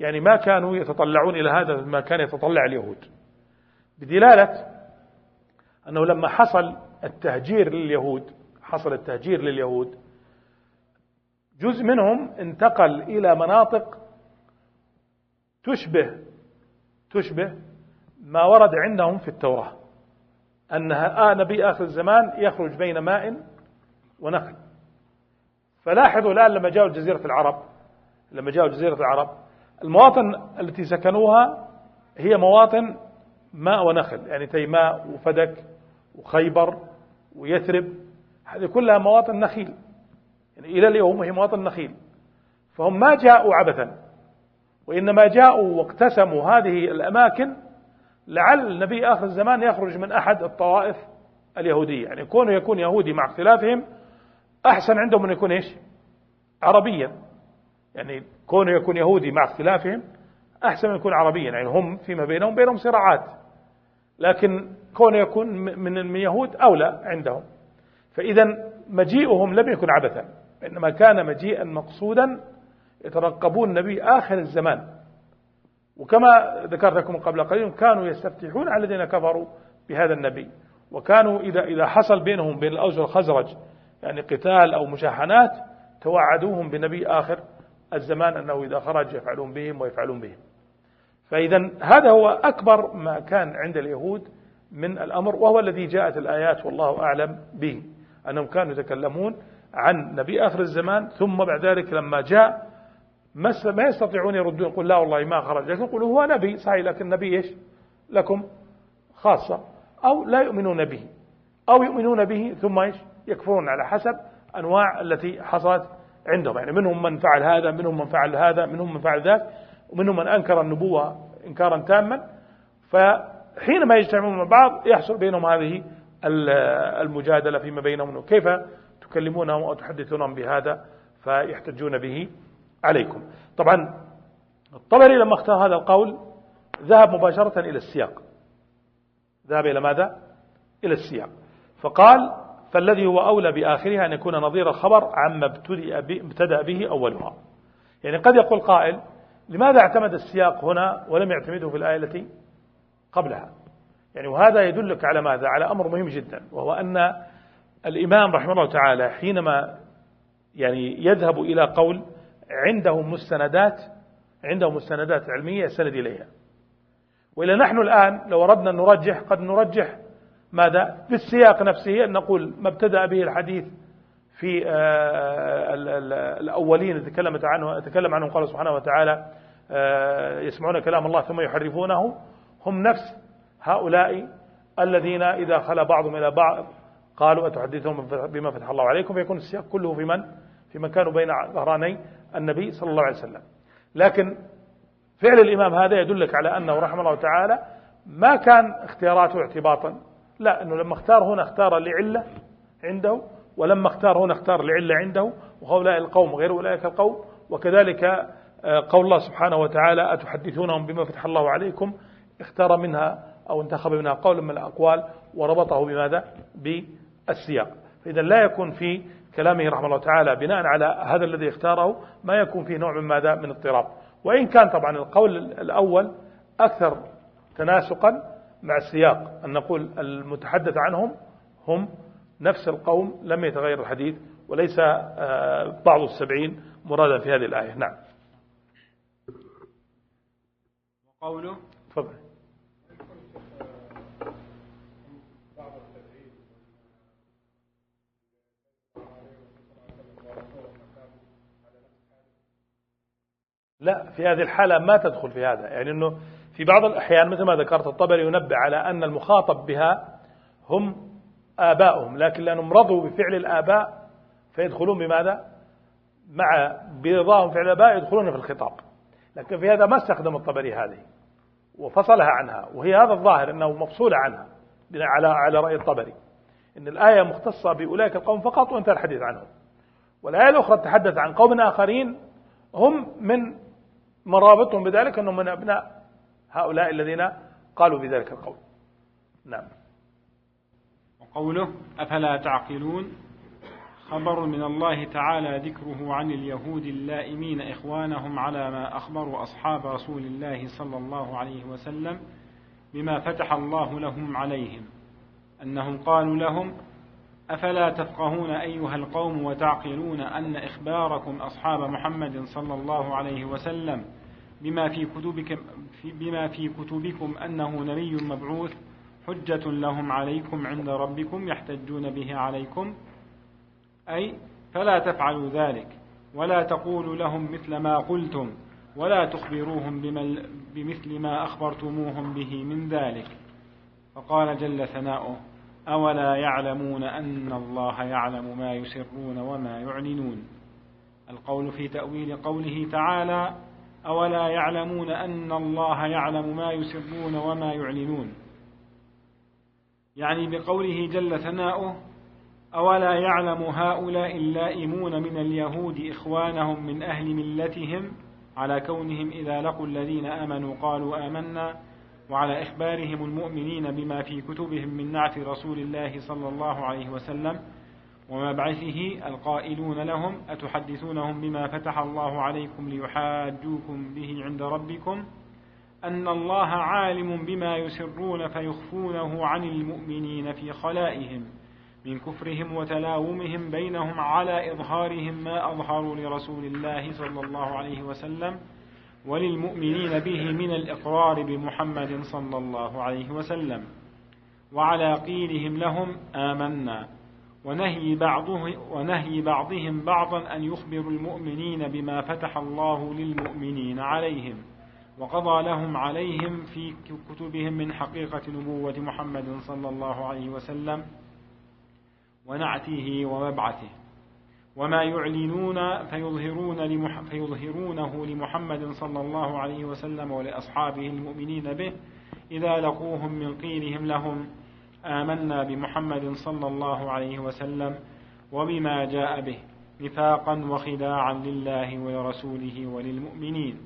يعني ما كانوا يتطلعون إلى هذا ما كان يتطلع اليهود. بدلالة أنه لما حصل التهجير لليهود حصل التهجير لليهود جزء منهم انتقل إلى مناطق تشبه تشبه ما ورد عندهم في التوراة. أن آه نبي آخر الزمان يخرج بين ماء ونخل. فلاحظوا الآن لما جاءوا جزيرة العرب لما جاءوا جزيرة العرب المواطن التي سكنوها هي مواطن ماء ونخل يعني تيماء وفدك وخيبر ويثرب هذه كلها مواطن نخيل. يعني إلى اليوم هي مواطن نخيل. فهم ما جاءوا عبثا وإنما جاءوا واقتسموا هذه الأماكن لعل النبي آخر الزمان يخرج من أحد الطوائف اليهودية. يعني كونه يكون يهودي مع اختلافهم أحسن عندهم أن يكون إيش؟ عربيا. يعني كونه يكون يهودي مع اختلافهم أحسن من يكون عربيا. يعني هم فيما بينهم بينهم صراعات. لكن كونه يكون من من يهود أولى عندهم. فإذا مجيئهم لم يكن عبثا. إنما كان مجيئا مقصودا يترقبون النبي آخر الزمان. وكما ذكرت لكم قبل قليل كانوا يستفتحون على الذين كفروا بهذا النبي. وكانوا إذا إذا حصل بينهم بين الأوس والخزرج يعني قتال أو مشاحنات توعدوهم بنبي آخر الزمان أنه إذا خرج يفعلون بهم ويفعلون بهم. فإذا هذا هو أكبر ما كان عند اليهود من الأمر وهو الذي جاءت الآيات والله أعلم به. أنهم كانوا يتكلمون عن نبي آخر الزمان ثم بعد ذلك لما جاء ما يستطيعون يردون يقول لا والله ما خرج. لكن يقولوا هو نبي صحيح لكن نبي إيش؟ لكم خاصة. أو لا يؤمنون به. أو يؤمنون به ثم إيش؟ يكفرون على حسب أنواع التي حصلت عندهم. يعني منهم من فعل هذا منهم من فعل هذا منهم من فعل ذاك ومنهم من أنكر النبوة إنكارا تاما. فحينما يجتمعون مع بعض يحصل بينهم هذه المجادلة فيما بينهم كيف تكلمونهم أو تحدثونهم بهذا فيحتجون به. عليكم. طبعا الطبري لما اختار هذا القول ذهب مباشرة إلى السياق. ذهب إلى ماذا؟ إلى السياق. فقال فالذي هو أولى بآخرها أن يكون نظير الخبر عما ابتدأ به أولها. يعني قد يقول قائل لماذا اعتمد السياق هنا ولم يعتمده في الآية التي قبلها؟ يعني وهذا يدلك على ماذا؟ على أمر مهم جدا وهو أن الإمام رحمه الله تعالى حينما يعني يذهب إلى قول عنده مستندات عنده مستندات علمية يستند إليها. وإلى نحن الآن لو أردنا أن نرجح قد نرجح ماذا؟ في السياق نفسه أن نقول ما ابتدأ به الحديث في آه، الأولين تكلمت عنه تكلم عنهم قال سبحانه وتعالى آه، يسمعون كلام الله ثم يحرفونه. هم نفس هؤلاء الذين إذا خلا بعضهم إلى بعض قالوا أتحدثهم بما فتح الله عليكم؟ فيكون السياق كله في من؟ في من كانوا بين ظهراني. النبي صلى الله عليه وسلم. لكن فعل الإمام هذا يدلك على أنه رحمه الله تعالى ما كان اختياراته اعتباطا. لا أنه لما اختار هنا اختار لعلة عنده ولما اختار هنا اختار لعلة عنده وهؤلاء القوم غير أولئك القوم. وكذلك آه، قول الله سبحانه وتعالى أتحدثونهم بما فتح الله عليكم؟ اختار منها أو انتخب منها قول من الأقوال وربطه بماذا؟ بالسياق. فإذا لا يكون في كلامه رحمه الله تعالى بناء على هذا الذي اختاره ما يكون فيه نوع من ماذا؟ من اضطراب. وإن كان طبعا القول الأول أكثر تناسقا مع السياق أن نقول المتحدث عنهم هم نفس القوم لم يتغير الحديث وليس آه، بعض السبعين مرادا في هذه الآية. نعم. وقوله؟ تفضل. لا في هذه الحالة ما تدخل في هذا. يعني أنه في بعض الأحيان مثل ما ذكرت الطبري ينبه على أن المخاطب بها هم آباؤهم لكن لأنهم رضوا بفعل الآباء فيدخلون بماذا؟ مع برضاهم فعل الآباء يدخلون في الخطاب. لكن في هذا ما استخدم الطبري هذه وفصلها عنها وهي هذا الظاهر أنه مفصولة عنها على على رأي الطبري. إن الآية مختصة بأولئك القوم فقط وانتهى الحديث عنهم. والآية الأخرى تحدث عن قوم آخرين هم من مرابطهم بذلك أنهم من أبناء هؤلاء الذين قالوا بذلك القول. نعم. وقوله أفلا تعقلون؟ خبر من الله تعالى ذكره عن اليهود اللائمين إخوانهم على ما أخبروا أصحاب رسول الله صلى الله عليه وسلم بما فتح الله لهم عليهم. أنهم قالوا لهم أفلا تفقهون أيها القوم وتعقلون أن إخباركم أصحاب محمد صلى الله عليه وسلم بما في كتبكم, بما في كتبكم أنه نبي مبعوث حجة لهم عليكم عند ربكم يحتجون به عليكم. أي فلا تفعلوا ذلك ولا تقولوا لهم مثل ما قلتم ولا تخبروهم بمثل ما أخبرتموهم به من ذلك. فقال جل ثناؤه أولا يعلمون أن الله يعلم ما يسرون وما يعلنون. القول في تأويل قوله تعالى أولا يعلمون أن الله يعلم ما يسرون وما يعلنون. يعني بقوله جل ثناؤه أولا يعلم هؤلاء اللائمون من اليهود إخوانهم من أهل ملتهم على كونهم إذا لقوا الذين آمنوا قالوا آمنا. وعلى إخبارهم المؤمنين بما في كتبهم من نعت رسول الله صلى الله عليه وسلم ومبعثه القائلون لهم أتحدثونهم بما فتح الله عليكم ليحاجوكم به عند ربكم أن الله عالم بما يسرون فيخفونه عن المؤمنين في خلائهم من كفرهم وتلاومهم بينهم على إظهارهم ما أظهروا لرسول الله صلى الله عليه وسلم وللمؤمنين به من الإقرار بمحمد صلى الله عليه وسلم وعلى قيلهم لهم آمنا. ونهي, بعضه ونهي بعضهم بعضا أن يخبروا المؤمنين بما فتح الله للمؤمنين عليهم وقضى لهم عليهم في كتبهم من حقيقة نبوة محمد صلى الله عليه وسلم ونعته ومبعثه. وما يعلنون فيظهرون لمح فيظهرونه لمحمد صلى الله عليه وسلم ولأصحابه المؤمنين به. إذا لقوهم من قيلهم لهم آمنا بمحمد صلى الله عليه وسلم وبما جاء به نفاقا وخداعا لله ولرسوله وللمؤمنين.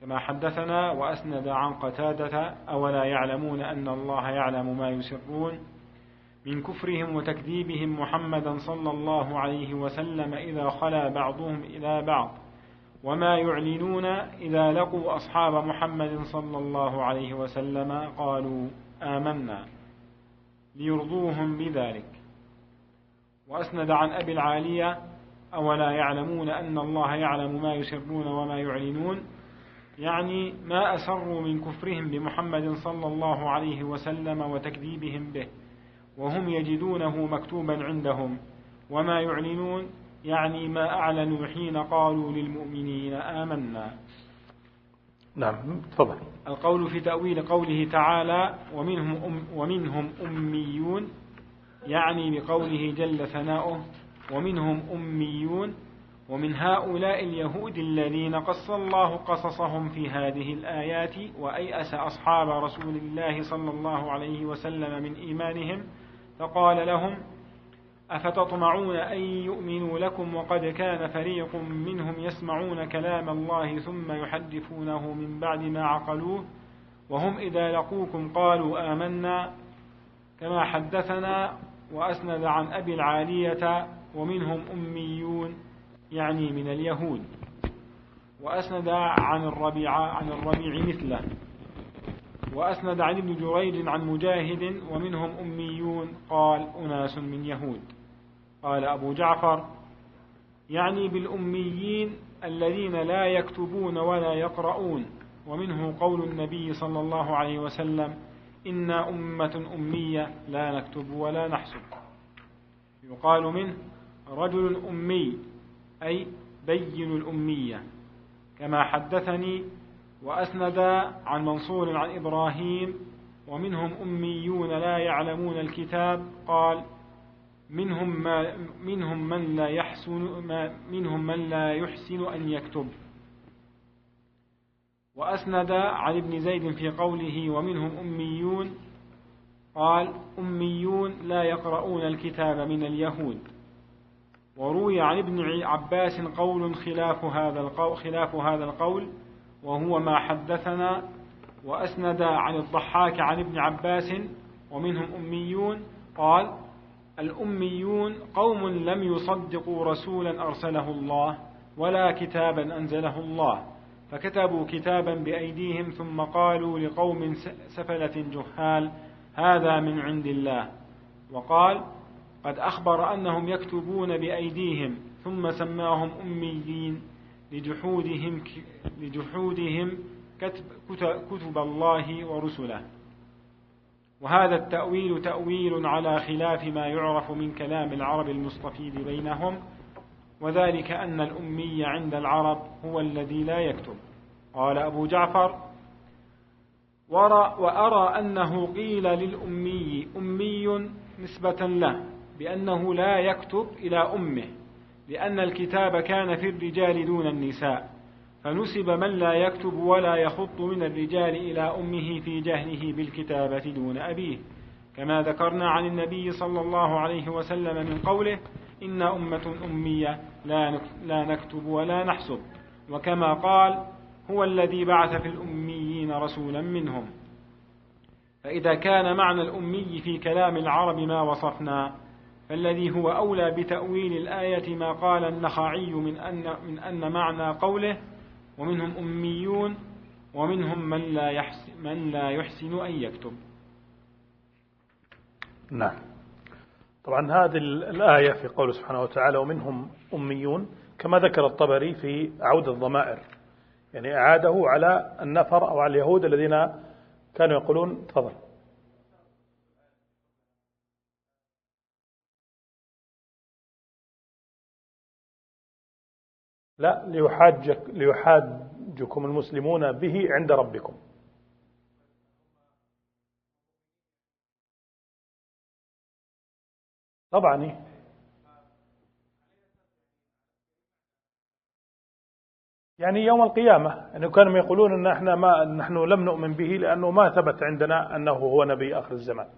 كما حدثنا وأسند عن قتادة أولا يعلمون أن الله يعلم ما يسرون من كفرهم وتكذيبهم محمدا صلى الله عليه وسلم إذا خلا بعضهم إلى بعض. وما يعلنون إذا لقوا أصحاب محمد صلى الله عليه وسلم قالوا آمنا. ليرضوهم بذلك. وأسند عن أبي العالية أولا يعلمون أن الله يعلم ما يسرون وما يعلنون؟ يعني ما أسروا من كفرهم بمحمد صلى الله عليه وسلم وتكذيبهم به. وهم يجدونه مكتوبا عندهم. وما يعلنون يعني ما أعلنوا حين قالوا للمؤمنين آمنا. نعم تفضل. القول في تأويل قوله تعالى ومنهم, أم ومنهم أميون يعني بقوله جل ثناؤه ومنهم أميون ومن هؤلاء اليهود الذين قص الله قصصهم في هذه الآيات وأيأس أصحاب رسول الله صلى الله عليه وسلم من إيمانهم فقال لهم أفتطمعون أن يؤمنوا لكم وقد كان فريق منهم يسمعون كلام الله ثم يحدثونه من بعد ما عقلوه وهم إذا لقوكم قالوا آمنا كما حدثنا وأسند عن أبي العالية ومنهم أميون يعني من اليهود وأسند عن الربيع عن الربيع مثله. وأسند عن ابن جريج عن مجاهد ومنهم أميون قال أناس من يهود. قال أبو جعفر يعني بالأميين الذين لا يكتبون ولا يقرؤون. ومنه قول النبي صلى الله عليه وسلم إنا أمة أمية لا نكتب ولا نحسب. يقال منه رجل أمي أي بين الأمية. كما حدثني وأسند عن منصور عن إبراهيم ومنهم أميون لا يعلمون الكتاب قال منهم ما منهم من لا يحسن ما منهم من لا يحسن أن يكتب وأسند عن ابن زيد في قوله ومنهم أميون قال أميون لا يقرؤون الكتاب من اليهود وروي عن ابن عباس قول خلاف هذا القول خلاف هذا القول وهو ما حدثنا وأسند عن الضحاك عن ابن عباس ومنهم أميون قال الأميون قوم لم يصدقوا رسولا أرسله الله ولا كتابا أنزله الله فكتبوا كتابا بأيديهم ثم قالوا لقوم سفلة جهال هذا من عند الله وقال قد أخبر أنهم يكتبون بأيديهم ثم سماهم أميين لجحودهم لجحودهم كتب, كتب الله ورسله. وهذا التأويل تأويل على خلاف ما يعرف من كلام العرب المستفيد بينهم وذلك أن الأمي عند العرب هو الذي لا يكتب. قال أبو جعفر وأرى أنه قيل للأمي أمي نسبة له بأنه لا يكتب إلى أمه. لأن الكتاب كان في الرجال دون النساء فنسب من لا يكتب ولا يخط من الرجال إلى أمه في جهله بالكتابة دون أبيه. كما ذكرنا عن النبي صلى الله عليه وسلم من قوله إن أمة أمية لا نكتب ولا نحسب. وكما قال هو الذي بعث في الأميين رسولا منهم. فإذا كان معنى الأمي في كلام العرب ما وصفنا فالذي هو أولى بتأويل الآية ما قال النخعي من أن, من أن معنى قوله ومنهم أميون ومنهم من لا يحسن, من لا يحسن أن يكتب. نعم. طبعا هذه الآية في قوله سبحانه وتعالى ومنهم أميون كما ذكر الطبري في عود الضمائر. يعني أعاده على النفر أو على اليهود الذين كانوا يقولون تفضل. لا ليحاجك ليحاجكم المسلمون به عند ربكم. طبعا؟ يعني يوم القيامة يعني كانوا يقولون أن إحنا ما نحن لم نؤمن به لأنه ما ثبت عندنا أنه هو نبي آخر الزمان.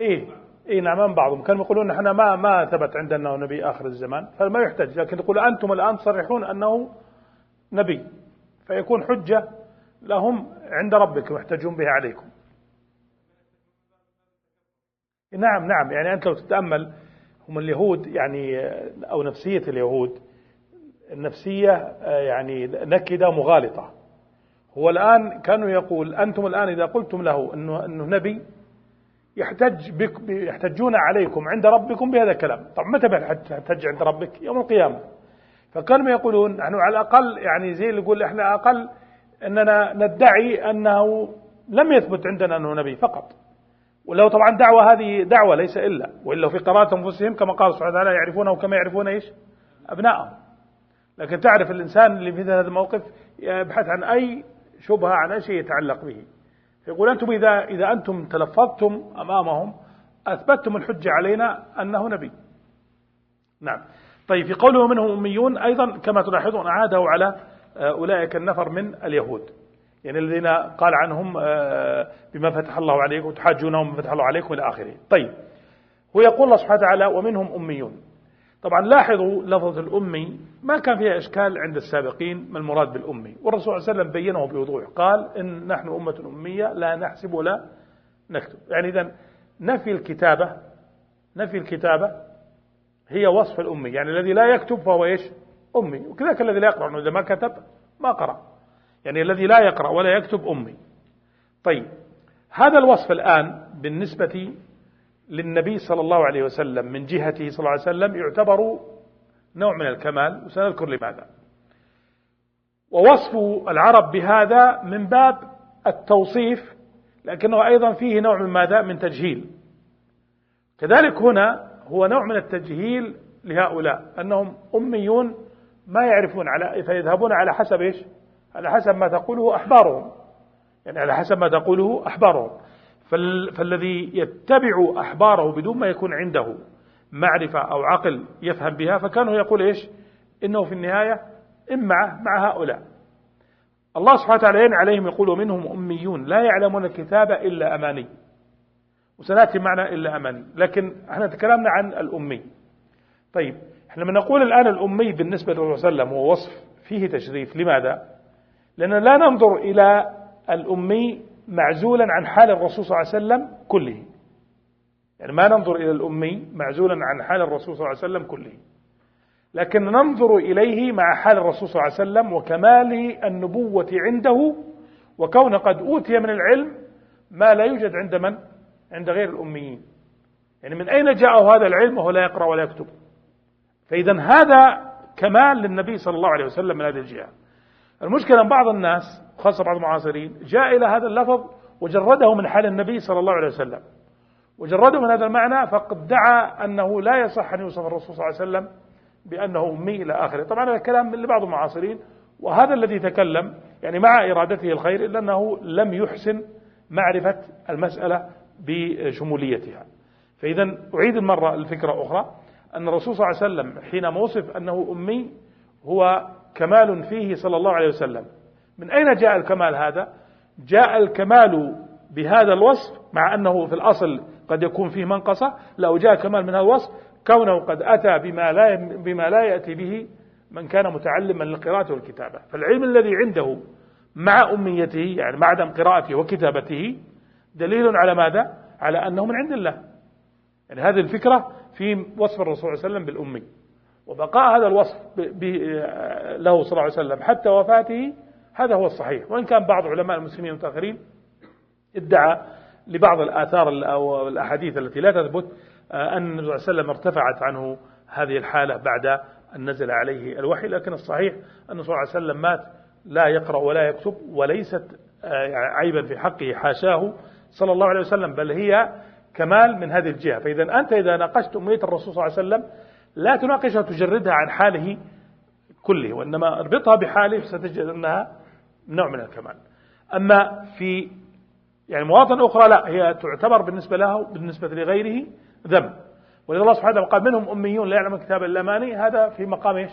إيه. اي نعم بعضهم. كانوا يقولون إحنا ما ما ثبت عندنا نبي آخر الزمان. فما يحتج. لكن يقول أنتم الآن تصرحون أنه نبي. فيكون حجة لهم عند ربكم يحتجون بها عليكم. نعم نعم. يعني أنت لو تتأمل هم اليهود يعني أو نفسية اليهود النفسية يعني نكدة مغالطة. هو الآن كانوا يقول أنتم الآن إذا قلتم له انه إنه نبي يحتج بك يحتجون عليكم عند ربكم بهذا الكلام. طب متى بيحتج عند ربك؟ يوم القيامة. فكانوا يقولون نحن على الأقل يعني زي اللي يقول إحنا أقل أننا ندعي أنه لم يثبت عندنا أنه نبي فقط. ولو طبعا دعوة هذه دعوة ليس إلا. وإلا في قراءة أنفسهم كما قال سبحانه وتعالى يعرفونه كما يعرفون إيش؟ أبنائهم لكن تعرف الإنسان اللي في هذا الموقف يبحث عن أي شبهة عن أي شيء يتعلق به. يقول أنتم إذا, إذا أنتم تلفظتم أمامهم أثبتتم الحجة علينا أنه نبي. نعم. طيب في قوله منهم أميون أيضا كما تلاحظون أعاده على آه، أولئك النفر من اليهود. يعني الذين قال عنهم آه، بما فتح الله عليكم وتحاجونهم بما فتح الله عليكم إلى آخره. طيب هو يقول الله سبحانه وتعالى ومنهم أميون. طبعا لاحظوا لفظ الأمي ما كان فيها إشكال عند السابقين ما المراد بالأمي؟ والرسول صلى الله عليه وسلم بينه بوضوح قال إن نحن أمة أمية لا نحسب ولا نكتب. يعني إذا نفي الكتابة نفي الكتابة هي وصف الأمي يعني الذي لا يكتب فهو إيش؟ أمي. وكذلك الذي لا يقرأ إذا ما كتب ما قرأ. يعني الذي لا يقرأ ولا يكتب أمي. طيب هذا الوصف الآن بالنسبة للنبي صلى الله عليه وسلم من جهته صلى الله عليه وسلم يعتبر نوع من الكمال وسنذكر لماذا. ووصف العرب بهذا من باب التوصيف لكنه أيضا فيه نوع من ماذا من تجهيل. كذلك هنا هو نوع من التجهيل لهؤلاء أنهم أميون ما يعرفون على فيذهبون على حسب إيش؟ على حسب ما تقوله أحبارهم. يعني على حسب ما تقوله أحبارهم. فالذي يتبع أحباره بدون ما يكون عنده معرفة أو عقل يفهم بها فكانوا يقول إيش؟ إنه في النهاية إما مع هؤلاء. الله سبحانه وتعالى عليهم يقول منهم أميون لا يعلمون الكتاب إلا أماني. وسنأتي معنا إلا أماني. لكن إحنا تكلمنا عن الأمي. طيب إحنا لما نقول الآن الأمي بالنسبة للرسول صلى الله عليه وسلم هو وصف فيه تشريف لماذا؟ لأننا لا ننظر إلى الأمي معزولا عن حال الرسول صلى الله عليه وسلم كله. يعني ما ننظر إلى الأمي معزولا عن حال الرسول صلى الله عليه وسلم كله. لكن ننظر إليه مع حال الرسول صلى الله عليه وسلم وكمال النبوة عنده وكون قد أوتي من العلم ما لا يوجد عند من؟ عند غير الأميين. يعني من أين جاءه هذا العلم؟ وهو لا يقرأ ولا يكتب. فإذا هذا كمال للنبي صلى الله عليه وسلم من هذه الجهة. المشكلة أن بعض الناس خاصة بعض المعاصرين جاء إلى هذا اللفظ وجرده من حال النبي صلى الله عليه وسلم. وجرده من هذا المعنى فقد دعا أنه لا يصح أن يوصف الرسول صلى الله عليه وسلم بأنه أمي إلى آخره. طبعا هذا كلام لبعض المعاصرين وهذا الذي تكلم يعني مع إرادته الخير إلا أنه لم يحسن معرفة المسألة بشموليتها. فإذا أعيد المرة الفكرة أخرى أن الرسول صلى الله عليه وسلم حينما وصف أنه أمي هو كمال فيه صلى الله عليه وسلم. من أين جاء الكمال هذا؟ جاء الكمال بهذا الوصف مع أنه في الأصل قد يكون فيه منقصة لا جاء كمال من هذا الوصف كونه قد أتى بما لا, بما لا يأتي به من كان متعلما للقراءة والكتابة. فالعلم الذي عنده مع أميته يعني مع عدم قراءته وكتابته دليل على ماذا؟ على أنه من عند الله. يعني هذه الفكرة في وصف الرسول صلى الله عليه وسلم بالأمي. وبقاء هذا الوصف له صلى الله عليه وسلم حتى وفاته هذا هو الصحيح. وإن كان بعض علماء المسلمين المتأخرين ادعى لبعض الآثار أو الأحاديث التي لا تثبت آه، أن النبي صلى الله عليه وسلم ارتفعت عنه هذه الحالة بعد أن نزل عليه الوحي. لكن الصحيح أن صلى الله عليه وسلم مات لا يقرأ ولا يكتب وليست آه، يعني عيبا في حقه حاشاه صلى الله عليه وسلم بل هي كمال من هذه الجهة. فإذا أنت إذا ناقشت أمية الرسول صلى الله عليه وسلم لا تناقشها وتجردها عن حاله كله وإنما اربطها بحاله ستجد أنها نوع من الكمال. أما في يعني مواطن أخرى لا هي تعتبر بالنسبة له بالنسبة لغيره ذم ولذا الله سبحانه وتعالى قال منهم أميون لا يعلمون كتاب إلا ماني هذا في مقام إيش؟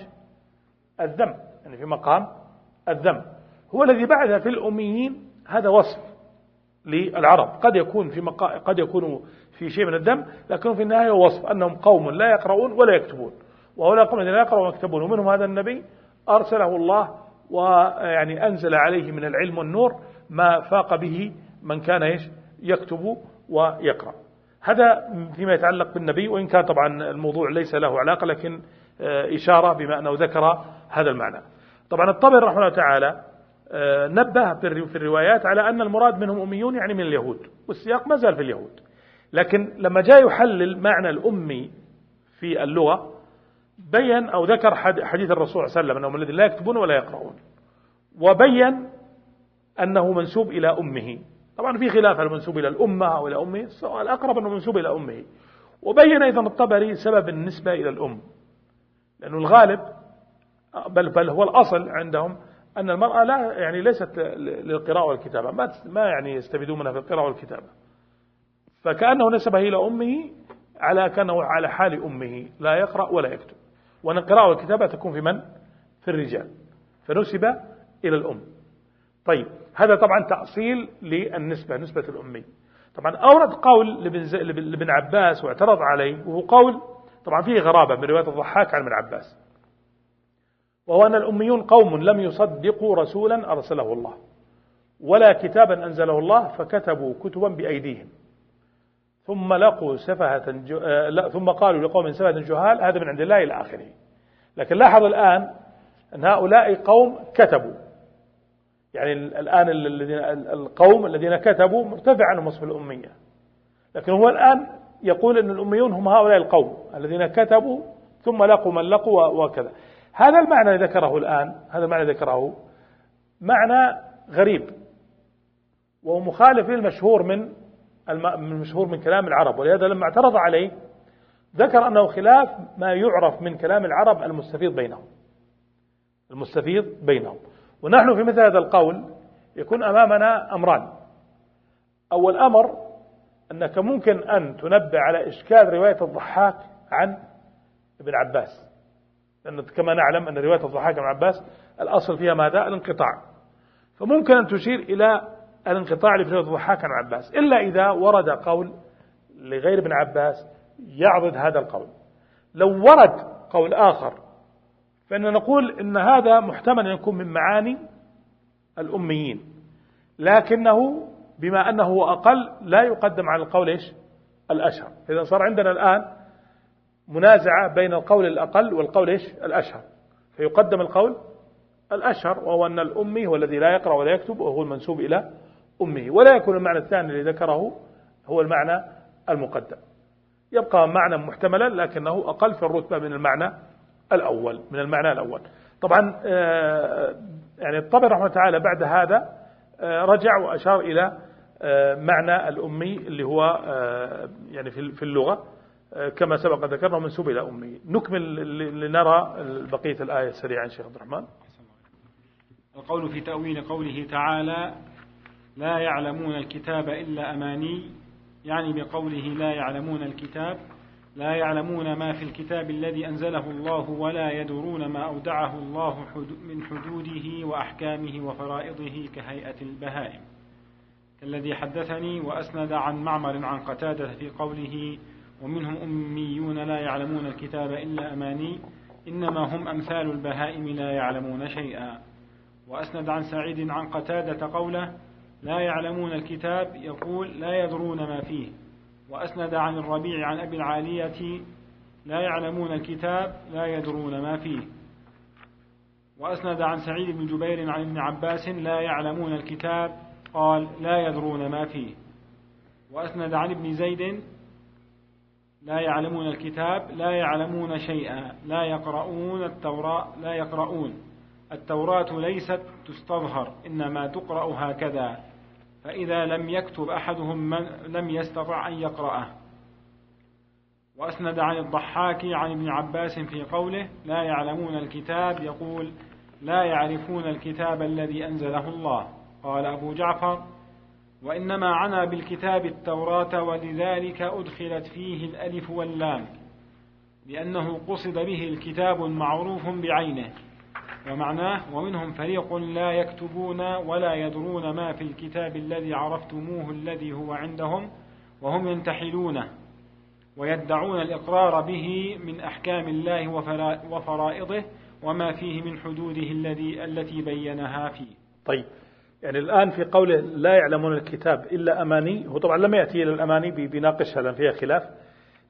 الذم يعني في مقام الذم هو الذي بعث في الأميين هذا وصف للعرب. قد يكون في مقا... قد يكون في شيء من الدم لكن في النهاية وصف أنهم قوم لا يقرؤون ولا يكتبون. وهؤلاء قوم لا يقرؤون ولا يكتبون ومنهم هذا النبي أرسله الله ويعني أنزل عليه من العلم والنور ما فاق به من كان إيش؟ يكتب ويقرأ. هذا فيما يتعلق بالنبي وإن كان طبعا الموضوع ليس له علاقة لكن آه، إشارة بما أنه ذكر هذا المعنى. طبعا الطبري رحمه الله تعالى آه، نبه في الروايات على أن المراد منهم أميون يعني من اليهود والسياق ما زال في اليهود. لكن لما جاء يحلل معنى الأمي في اللغة بين أو ذكر حديث الرسول صلى الله عليه وسلم أنهم الذين لا يكتبون ولا يقرؤون. وبين أنه منسوب إلى أمه. طبعا في خلاف هل منسوب إلى الأمة أو إلى أمه. الأقرب أنه منسوب إلى أمه. وبين أيضا الطبري سبب النسبة إلى الأم. لأنه الغالب بل, بل هو الأصل عندهم أن المرأة لا يعني ليست للقراءة والكتابة. ما ما يعني يستفيدون منها في القراءة والكتابة. فكأنه نسبه إلى أمه على كأنه على حال أمه. لا يقرأ ولا يكتب. وأن القراءة والكتابة تكون في من؟ في الرجال. فنسب إلى الأم. طيب هذا طبعا تأصيل للنسبة نسبة الأمي طبعا أورد قول لابن عباس واعترض عليه وهو قول طبعا فيه غرابة من رواية الضحاك عن ابن عباس. وهو أن الأميون قوم لم يصدقوا رسولا أرسله الله. ولا كتابا أنزله الله فكتبوا كتبا بأيديهم. ثم لقوا سفهة جو... آه ثم قالوا لقوم سفهة جهال هذا من عند الله إلى آخره. لكن لاحظ الآن أن هؤلاء قوم كتبوا. يعني الآن الذين القوم الذين كتبوا مرتفع عنهم وصف الأمية. لكن هو الآن يقول أن الأميون هم هؤلاء القوم الذين كتبوا ثم لقوا من لقوا وكذا. هذا المعنى الذي ذكره الآن هذا المعنى ذكره معنى غريب. وهو مخالف للمشهور من المشهور من كلام العرب ولهذا لما اعترض عليه ذكر أنه خلاف ما يعرف من كلام العرب المستفيض بينهم. المستفيض بينهم. ونحن في مثل هذا القول يكون أمامنا أمران. أول أمر أنك ممكن أن تنبه على إشكال رواية الضحاك عن ابن عباس. لأن كما نعلم أن رواية الضحاك عن عباس الأصل فيها ماذا؟ الانقطاع. فممكن أن تشير إلى الانقطاع لرواية الضحاك عن عباس. إلا إذا ورد قول لغير ابن عباس يعضد هذا القول. لو ورد قول آخر فإن نقول إن هذا محتمل أن يكون من معاني الأميين. لكنه بما أنه أقل لا يقدم على القول إيش؟ الأشهر. إذا صار عندنا الآن منازعة بين القول الأقل والقول إيش؟ الأشهر. فيقدم القول الأشهر وهو أن الأمي هو الذي لا يقرأ ولا يكتب وهو المنسوب إلى أمه ولا يكون المعنى الثاني الذي ذكره هو المعنى المقدم. يبقى معنى محتملا لكنه أقل في الرتبة من المعنى الأول من المعنى الأول. طبعا آه، يعني الطبري رحمه الله تعالى بعد هذا آه، رجع وأشار إلى آه، معنى الأمي اللي هو يعني في اللغة كما سبق ذكرنا منسوب إلى أمي. نكمل لنرى بقية الآية سريعا شيخ عبد الرحمن. القول في تأويل قوله تعالى لا يعلمون الكتاب إلا أماني يعني بقوله لا يعلمون الكتاب لا يعلمون ما في الكتاب الذي أنزله الله ولا يدرون ما أودعه الله من حدوده وأحكامه وفرائضه كهيئة البهائم. كالذي حدثني وأسند عن معمر عن قتادة في قوله ومنهم أميون لا يعلمون الكتاب إلا أماني إنما هم أمثال البهائم لا يعلمون شيئا. وأسند عن سعيد عن قتادة قوله لا يعلمون الكتاب يقول لا يدرون ما فيه. وأسند عن الربيع عن أبي العالية لا يعلمون الكتاب لا يدرون ما فيه. وأسند عن سعيد بن جبير عن ابن عباس لا يعلمون الكتاب قال لا يدرون ما فيه. وأسند عن ابن زيد لا يعلمون الكتاب لا يعلمون شيئا لا يقرؤون التوراة لا يقرؤون. التوراة ليست تستظهر إنما تقرأ هكذا. فإذا لم يكتب أحدهم من لم يستطع أن يقرأه. وأسند عن الضحاك عن ابن عباس في قوله لا يعلمون الكتاب. يقول لا يعرفون الكتاب الذي أنزله الله. قال أبو جعفر وإنما عنا بالكتاب التوراة ولذلك أدخلت فيه الألف واللام لأنه قصد به الكتاب معروف بعينه. ومعناه ومنهم فريق لا يكتبون ولا يدرون ما في الكتاب الذي عرفتموه الذي هو عندهم وهم ينتحلونه ويدعون الإقرار به من أحكام الله وفرائضه وما فيه من حدوده الذي التي بينها فيه. طيب يعني الآن في قوله لا يعلمون الكتاب إلا أماني هو طبعا لم يأتي إلى الأماني بيناقشها لأن فيها خلاف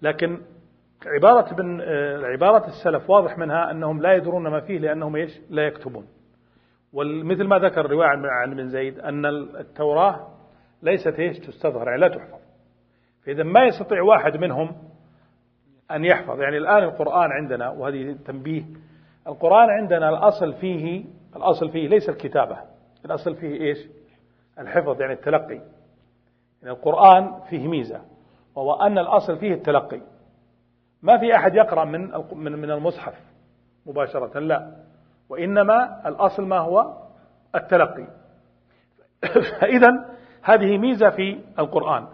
لكن عبارة ابن آه، عبارة السلف واضح منها أنهم لا يدرون ما فيه لأنهم إيش؟ لا يكتبون. ومثل ما ذكر الرواية عن ابن زيد أن التوراة ليست إيش؟ تستظهر يعني لا تحفظ. فإذا ما يستطيع واحد منهم أن يحفظ. يعني الآن القرآن عندنا وهذه تنبيه القرآن عندنا الأصل فيه الأصل فيه ليس الكتابة الأصل فيه إيش؟ الحفظ يعني التلقي. يعني القرآن فيه ميزة وهو أن الأصل فيه التلقي. ما في أحد يقرأ من من المصحف مباشرة لا. وإنما الأصل ما هو التلقي. [laughs] فإذا هذه ميزة في القرآن.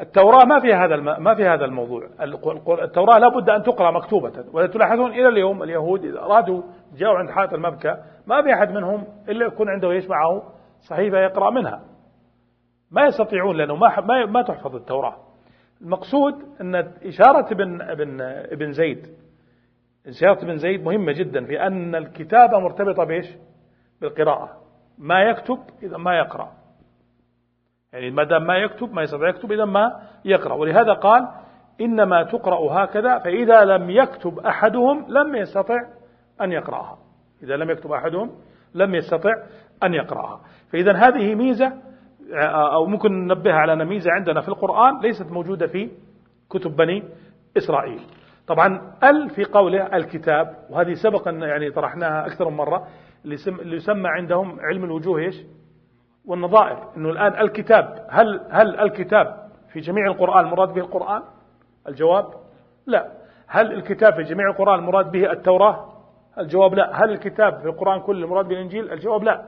التوراة ما في هذا ما في هذا الموضوع. التوراة لابد أن تقرأ مكتوبة. وتلاحظون إلى اليوم اليهود إذا أرادوا جاءوا عند حائط المبكى ما في أحد منهم إلا يكون عنده إيش معه؟ صحيفة يقرأ منها. ما يستطيعون لأنه ما ما تحفظ التوراة. المقصود أن إشارة ابن, ابن, ابن زيد. إشارة ابن زيد مهمة جدا في أن الكتابة مرتبطة بإيش؟ بالقراءة. ما يكتب إذا ما يقرأ. يعني ما دام ما يكتب ما يستطيع يكتب إذا ما يقرأ. ولهذا قال إنما تقرأ هكذا فإذا لم يكتب أحدهم لم يستطع أن يقرأها. إذا لم يكتب أحدهم لم يستطع أن يقرأها. فإذا هذه ميزة أو ممكن ننبه على ميزة عندنا في القرآن ليست موجودة في كتب بني إسرائيل. طبعا ال في قوله الكتاب وهذه سبق أن يعني طرحناها أكثر من مرة اللي يسمى عندهم علم الوجوه إيش؟ والنظائر. أنه الآن الكتاب هل هل الكتاب في جميع القرآن المراد به القرآن؟ الجواب لا. هل الكتاب في جميع القرآن المراد به التوراة؟ الجواب لا. هل الكتاب في القرآن كله المراد به الإنجيل؟ الجواب لا.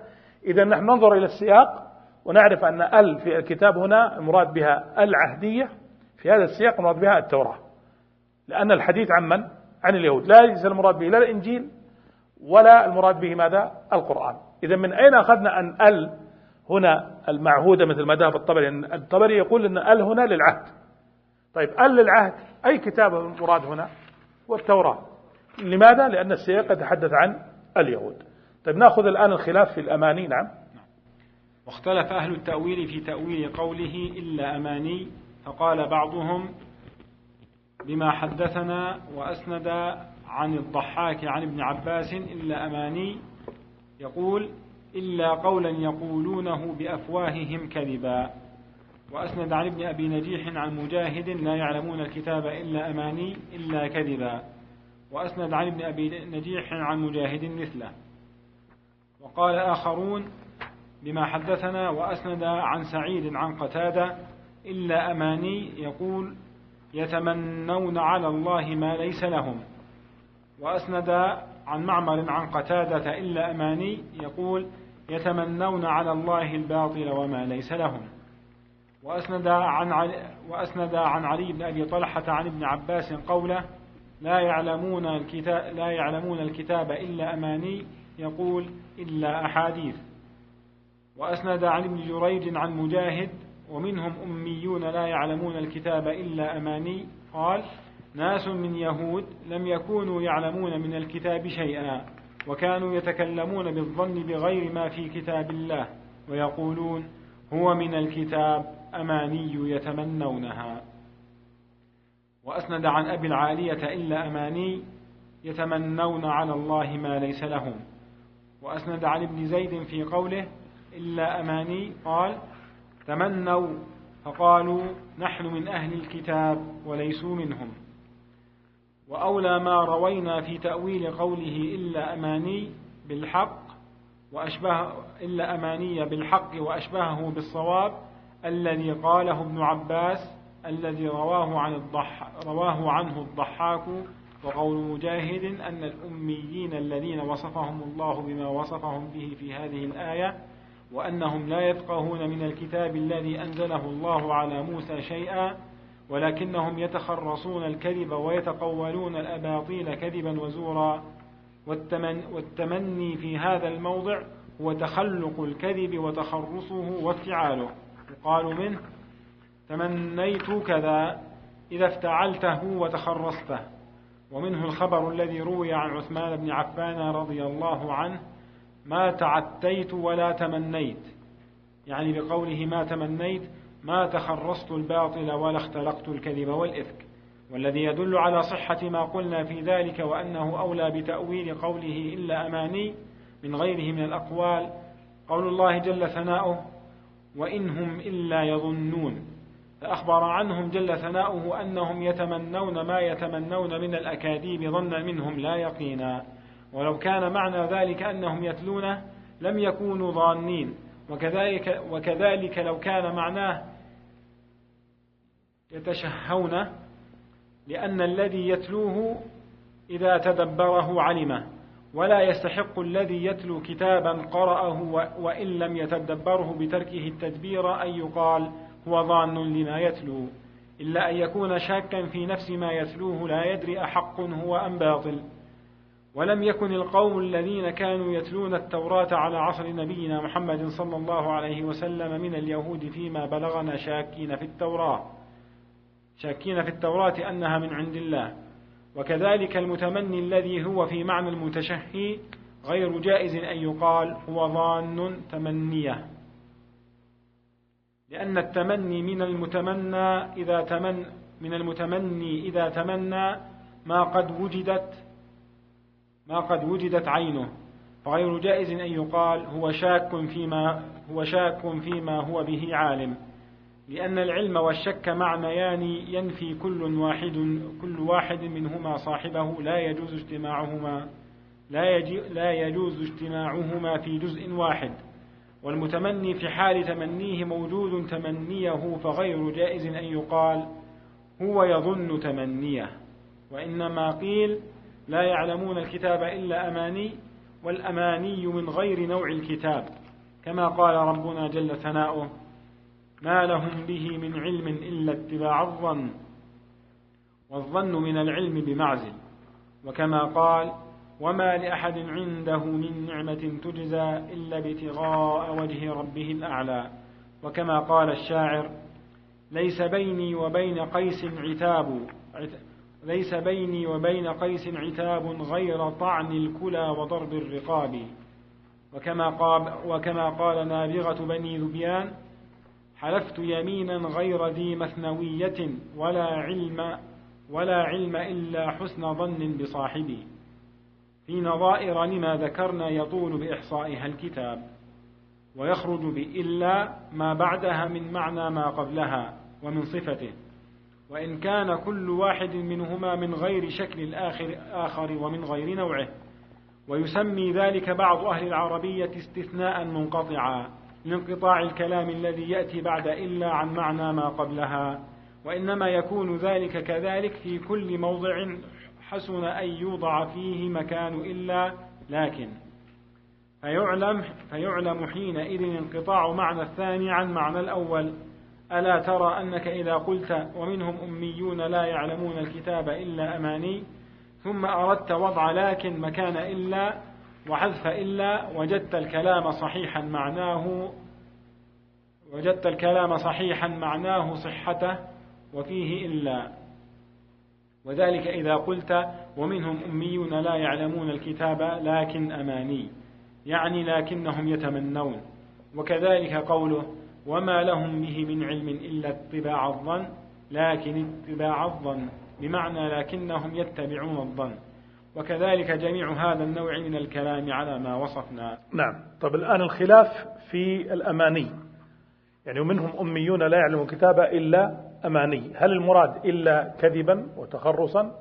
إذا نحن ننظر إلى السياق ونعرف أن ال في الكتاب هنا المراد بها العهدية في هذا السياق المراد بها التوراة. لأن الحديث عن من؟ عن اليهود. لا ليس المراد به لا الإنجيل ولا المراد به ماذا؟ القرآن. إذا من أين أخذنا أن ال هنا المعهودة مثل ما ذهب الطبري؟ الطبري يقول أن ال هنا للعهد. طيب ال للعهد أي كتاب المراد هنا؟ والتوراة لماذا؟ لأن السياق يتحدث عن اليهود. طيب نأخذ الآن الخلاف في الأماني. نعم. واختلف أهل التأويل في تأويل قوله إلا أماني فقال بعضهم بما حدثنا وأسند عن الضحاك عن ابن عباس إلا أماني يقول إلا قولا يقولونه بأفواههم كذبا. وأسند عن ابن أبي نجيح عن مجاهد لا يعلمون الكتاب إلا أماني إلا كذبا. وأسند عن ابن أبي نجيح عن مجاهد مثله. وقال آخرون بما حدثنا وأسند عن سعيد عن قتادة إلا أماني يقول يتمنون على الله ما ليس لهم. وأسند عن معمر عن قتادة إلا أماني يقول يتمنون على الله الباطل وما ليس لهم. وأسند عن علي وأسند عن علي بن أبي طلحة عن ابن عباس قوله لا يعلمون الكتاب لا يعلمون الكتاب إلا أماني يقول إلا أحاديث. وأسند عن ابن جريج عن مجاهد ومنهم أميون لا يعلمون الكتاب إلا أماني قال ناس من يهود لم يكونوا يعلمون من الكتاب شيئا وكانوا يتكلمون بالظن بغير ما في كتاب الله ويقولون هو من الكتاب أماني يتمنونها. وأسند عن أبي العالية إلا أماني يتمنون على الله ما ليس لهم. وأسند عن ابن زيد في قوله إلا أماني. قال تمنوا. فقالوا نحن من أهل الكتاب وليسوا منهم. وأولى ما روينا في تأويل قوله إلا أماني بالحق وأشبه إلا أماني بالحق وأشبهه بالصواب الذي قاله ابن عباس الذي رواه عن الضح رواه عنه الضحاك. وقول مجاهد أن الأميين الذين وصفهم الله بما وصفهم به في هذه الآية وأنهم لا يفقهون من الكتاب الذي أنزله الله على موسى شيئا ولكنهم يتخرصون الكذب ويتقولون الأباطيل كذبا وزورا. والتمن والتمني في هذا الموضع هو تخلق الكذب وتخرصه وافتعاله. يقال منه تمنيت كذا إذا افتعلته وتخرصته. ومنه الخبر الذي روي عن عثمان بن عفان رضي الله عنه ما تعتيت ولا تمنيت. يعني بقوله ما تمنيت ما تخرصت الباطل ولا اختلقت الكذب والإفك. والذي يدل على صحة ما قلنا في ذلك وأنه أولى بتأويل قوله إلا أماني من غيره من الأقوال قول الله جل ثناؤه وإنهم إلا يظنون فأخبر عنهم جل ثناؤه أنهم يتمنون ما يتمنون من الأكاذيب ظنا منهم لا يقينا. ولو كان معنى ذلك أنهم يتلونه لم يكونوا ظانين. وكذلك, وكذلك لو كان معناه يتشهون لأن الذي يتلوه إذا تدبره علمه ولا يستحق الذي يتلو كتابا قرأه وإن لم يتدبره بتركه التدبير أن يقال هو ظان لما يتلو. إلا أن يكون شاكا في نفس ما يتلوه لا يدري أحق هو أم باطل. ولم يكن القوم الذين كانوا يتلون التوراة على عصر نبينا محمد صلى الله عليه وسلم من اليهود فيما بلغنا شاكين في التوراة. شاكين في التوراة أنها من عند الله. وكذلك المتمني الذي هو في معنى المتشهي غير جائز أن يقال هو ظان تمنية. لأن التمني من المتمنى إذا تمن من المتمني إذا تمنى ما قد وجدت ما قد وجدت عينه. فغير جائز أن يقال هو شاك فيما هو شاك فيما هو به عالم. لأن العلم والشك معنيان ينفي كل واحد كل واحد منهما صاحبه. لا يجوز اجتماعهما لا, لا يجوز اجتماعهما في جزء واحد. والمتمني في حال تمنيه موجود تمنيه فغير جائز أن يقال هو يظن تمنيه. وإنما قيل لا يعلمون الكتاب إلا أماني والأماني من غير نوع الكتاب. كما قال ربنا جل ثناؤه ما لهم به من علم إلا اتباع الظن والظن من العلم بمعزل. وكما قال وما لأحد عنده من نعمة تجزى إلا ابتغاء وجه ربه الأعلى. وكما قال الشاعر ليس بيني وبين قيس عتاب ليس بيني وبين قيس عتاب غير طعن الكلى وضرب الرقاب. وكما قال, وكما قال نابغة بني ذبيان حلفت يمينا غير ذي مثنوية ولا علم ولا علم إلا حسن ظن بصاحبي. في نظائر لما ذكرنا يطول بإحصائها الكتاب ويخرج بإلا ما بعدها من معنى ما قبلها ومن صفته. وإن كان كل واحد منهما من غير شكل الآخر آخر ومن غير نوعه. ويسمي ذلك بعض أهل العربية استثناء منقطعا لانقطاع الكلام الذي يأتي بعد إلا عن معنى ما قبلها. وإنما يكون ذلك كذلك في كل موضع حسن أن يوضع فيه مكان إلا لكن فيعلم, فيعلم حينئذ انقطاع معنى الثاني عن معنى الأول. ألا ترى أنك إذا قلت ومنهم أميون لا يعلمون الكتاب إلا أماني ثم أردت وضع لكن مكان إلا وحذف إلا وجدت الكلام صحيحا معناه وجدت الكلام صحيحا معناه صحته وفيه إلا. وذلك إذا قلت ومنهم أميون لا يعلمون الكتاب لكن أماني يعني لكنهم يتمنون. وكذلك قوله وما لهم به من علم إلا اتباع الظن لكن اتباع الظن بمعنى لكنهم يتبعون الظن. وكذلك جميع هذا النوع من الكلام على ما وصفنا. نعم. طب الآن الخلاف في الأماني. يعني ومنهم أميون لا يعلمون كتابة إلا أماني. هل المراد إلا كذبا وتخرصا؟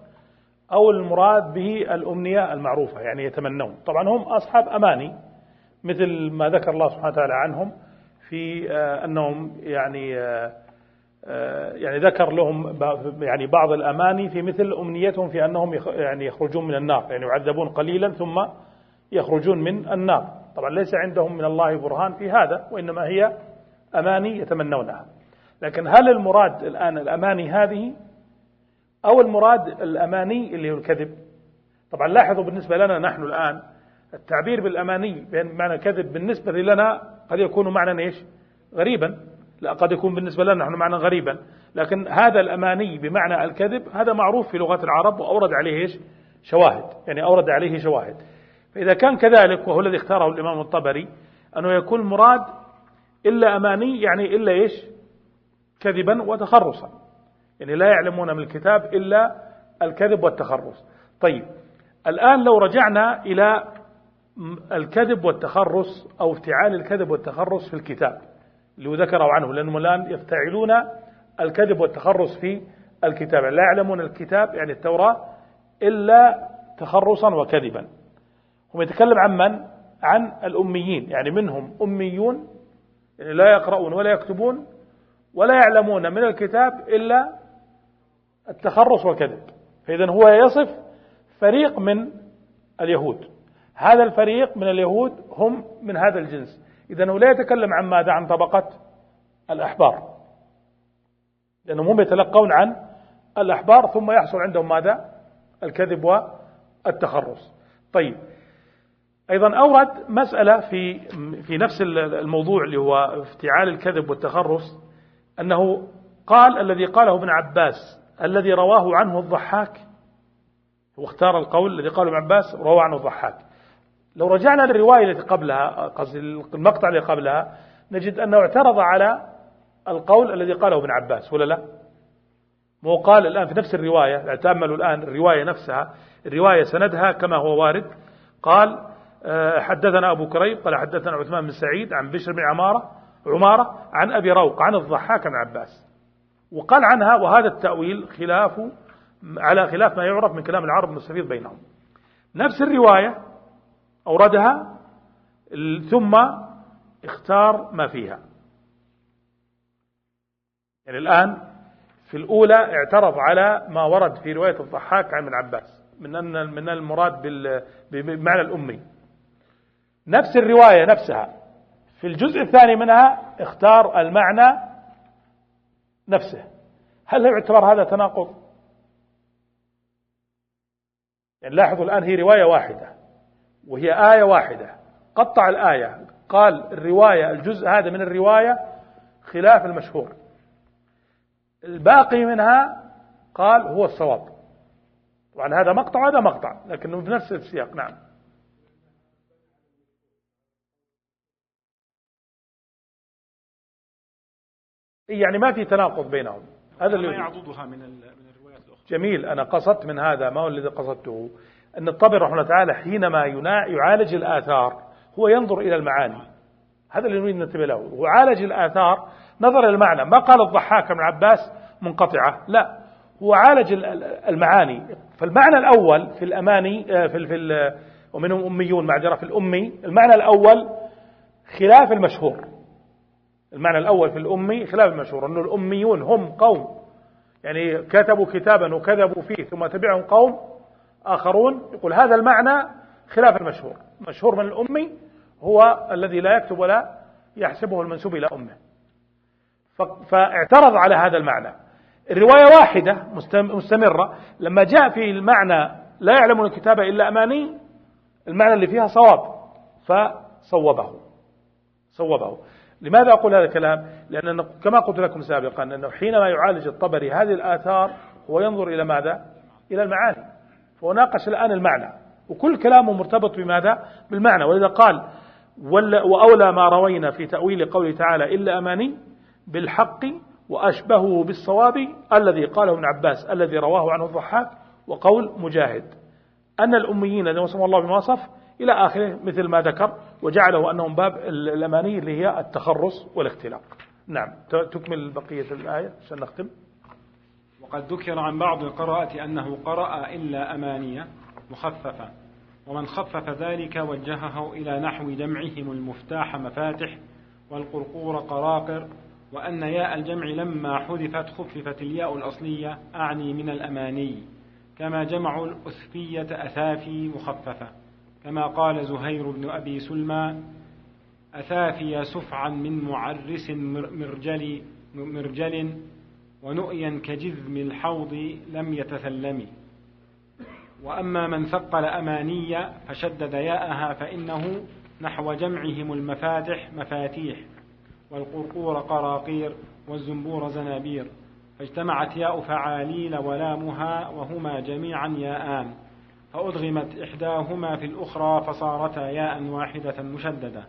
أو المراد به الأمنية المعروفة يعني يتمنون. طبعا هم أصحاب أماني مثل ما ذكر الله سبحانه وتعالى عنهم. في آه، أنهم يعني آه، آه، يعني ذكر لهم يعني بعض الأماني في مثل أمنيتهم في أنهم يعني يخرجون من النار يعني يعذبون قليلا ثم يخرجون من النار. طبعا ليس عندهم من الله برهان في هذا وإنما هي أماني يتمنونها. لكن هل المراد الآن الأماني هذه؟ أو المراد الأماني اللي هو الكذب؟ طبعا لاحظوا بالنسبة لنا نحن الآن التعبير بالأماني بمعنى الكذب بالنسبة لنا قد يكون معنى إيش؟ غريبا. لا قد يكون بالنسبة لنا نحن معنى غريبا. لكن هذا الأماني بمعنى الكذب هذا معروف في لغة العرب وأورد عليه إيش؟ شواهد. يعني أورد عليه شواهد. فإذا كان كذلك وهو الذي اختاره الإمام الطبري أنه يكون مراد إلا أماني يعني إلا إيش؟ كذبا وتخرصا. يعني لا يعلمون من الكتاب إلا الكذب والتخرص. طيب الآن لو رجعنا إلى الكذب والتخرص أو افتعال الكذب والتخرص في الكتاب اللي ذكروا عنه لأنهم الآن يفتعلون الكذب والتخرص في الكتاب. لا يعلمون الكتاب يعني التوراة إلا تخرصا وكذبا. هم يتكلم عن من؟ عن الأميين يعني منهم أميون يعني لا يقرؤون ولا يكتبون ولا يعلمون من الكتاب إلا التخرص والكذب. فإذا هو يصف فريق من اليهود. هذا الفريق من اليهود هم من هذا الجنس. إذا هو لا يتكلم عن ماذا عن طبقة الأحبار. لأنهم هم يتلقون عن الأحبار ثم يحصل عندهم ماذا؟ الكذب والتخرص. طيب. أيضا أورد مسألة في في نفس الموضوع اللي هو افتعال الكذب والتخرص أنه قال الذي قاله ابن عباس الذي رواه عنه الضحاك واختار القول الذي قاله ابن عباس رواه عنه الضحاك. لو رجعنا للرواية التي قبلها قصدي المقطع الذي قبلها نجد أنه اعترض على القول الذي قاله ابن عباس ولا لا؟ مو قال الآن في نفس الرواية تأملوا الآن الرواية نفسها الرواية سندها كما هو وارد. قال آه، حدثنا أبو كريب قال حدثنا عثمان بن سعيد عن بشر بن عمارة عمارة عن أبي روق عن الضحاك بن عباس. وقال عنها وهذا التأويل خلاف على خلاف ما يعرف من كلام العرب المستفيض بينهم. نفس الرواية أوردها ثم اختار ما فيها. يعني الآن في الأولى اعترض على ما ورد في رواية الضحاك عن ابن عباس من أن من المراد بالمعنى الأمي. نفس الرواية نفسها. في الجزء الثاني منها اختار المعنى نفسه. هل يعتبر هذا تناقض؟ يعني لاحظوا الآن هي رواية واحدة. وهي آية واحدة. قطع الآية. قال الرواية الجزء هذا من الرواية خلاف المشهور. الباقي منها قال هو الصواب. طبعا هذا مقطع وهذا مقطع لكنه في نفس السياق. نعم. يعني ما في تناقض بينهم. هذا اللي يعضدها من من الروايات الأخرى. جميل. أنا قصدت من هذا ما هو الذي قصدته. أن الطبري رحمه الله تعالى حينما يعالج الآثار هو ينظر إلى المعاني. هذا اللي نريد ننتبه له. وعالج الآثار نظر إلى المعنى. ما قال الضحاك بن عباس منقطعة؟ لا. هو عالج المعاني. فالمعنى الأول في الأماني آه، في في ومنهم أميون معذرة في الأمي المعنى الأول خلاف المشهور. المعنى الأول في الأمي خلاف المشهور. أنه الأميون هم قوم. يعني كتبوا كتابا وكذبوا فيه ثم تبعهم قوم. آخرون يقول هذا المعنى خلاف المشهور. المشهور من الأمي هو الذي لا يكتب ولا يحسبه المنسوب إلى أمه. فاعترض على هذا المعنى. الرواية واحدة مستمرة. لما جاء في المعنى لا يعلمون الكتابة إلا أماني المعنى اللي فيها صواب. فصوبه. صوبه. لماذا أقول هذا الكلام؟ لأن كما قلت لكم سابقا أنه حينما يعالج الطبري هذه الآثار هو ينظر إلى ماذا؟ إلى المعاني. فهو ناقش الآن المعنى. وكل كلامه مرتبط بماذا؟ بالمعنى. ولذا قال وأولى ما روينا في تأويل قوله تعالى إلا أماني بالحق وأشبهه بالصواب الذي قاله ابن عباس الذي رواه عنه الضحاك وقول مجاهد. أن الأميين الذين وصفهم الله بما إلى آخره مثل ما ذكر وجعله أنهم باب الأماني اللي هي التخرص والاختلاق. نعم. تكمل بقية الآية عشان نختم. وقد ذكر عن بعض القراءة أنه قرأ إلا أمانية مخففة ومن خفف ذلك وجهه إلى نحو جمعهم المفتاح مفاتح والقرقور قراقر وأن ياء الجمع لما حذفت خففت الياء الأصلية أعني من الأماني كما جمعوا الأسفية أثافي مخففة كما قال زهير بن أبي سلمى أثافي سفعا من معرس مرجل, مرجل ونؤيا كجذم الحوض لم يتثلم وأما من ثقل أماني فشدد ياءها فإنه نحو جمعهم المفاتح مفاتيح والقرقور قراقير والزنبور زنابير. فاجتمعت ياء فعاليل ولامها وهما جميعا ياءان. فأدغمت إحداهما في الأخرى فصارتا ياء واحدة مشددة.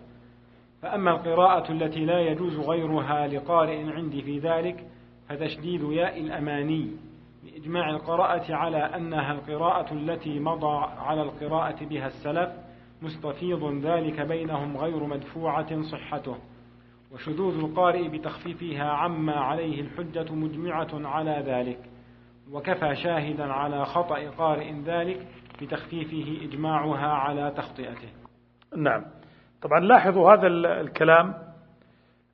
فأما القراءة التي لا يجوز غيرها لقارئ عندي في ذلك فتشديد ياء الأماني بإجماع القراءة على أنها القراءة التي مضى على القراءة بها السلف مستفيض ذلك بينهم غير مدفوعة صحته. وشذوذ القارئ بتخفيفها عما عليه الحجة مجمعة على ذلك. وكفى شاهدا على خطأ قارئ ذلك بتخفيفه إجماعها على تخطئته. نعم. طبعا لاحظوا هذا الكلام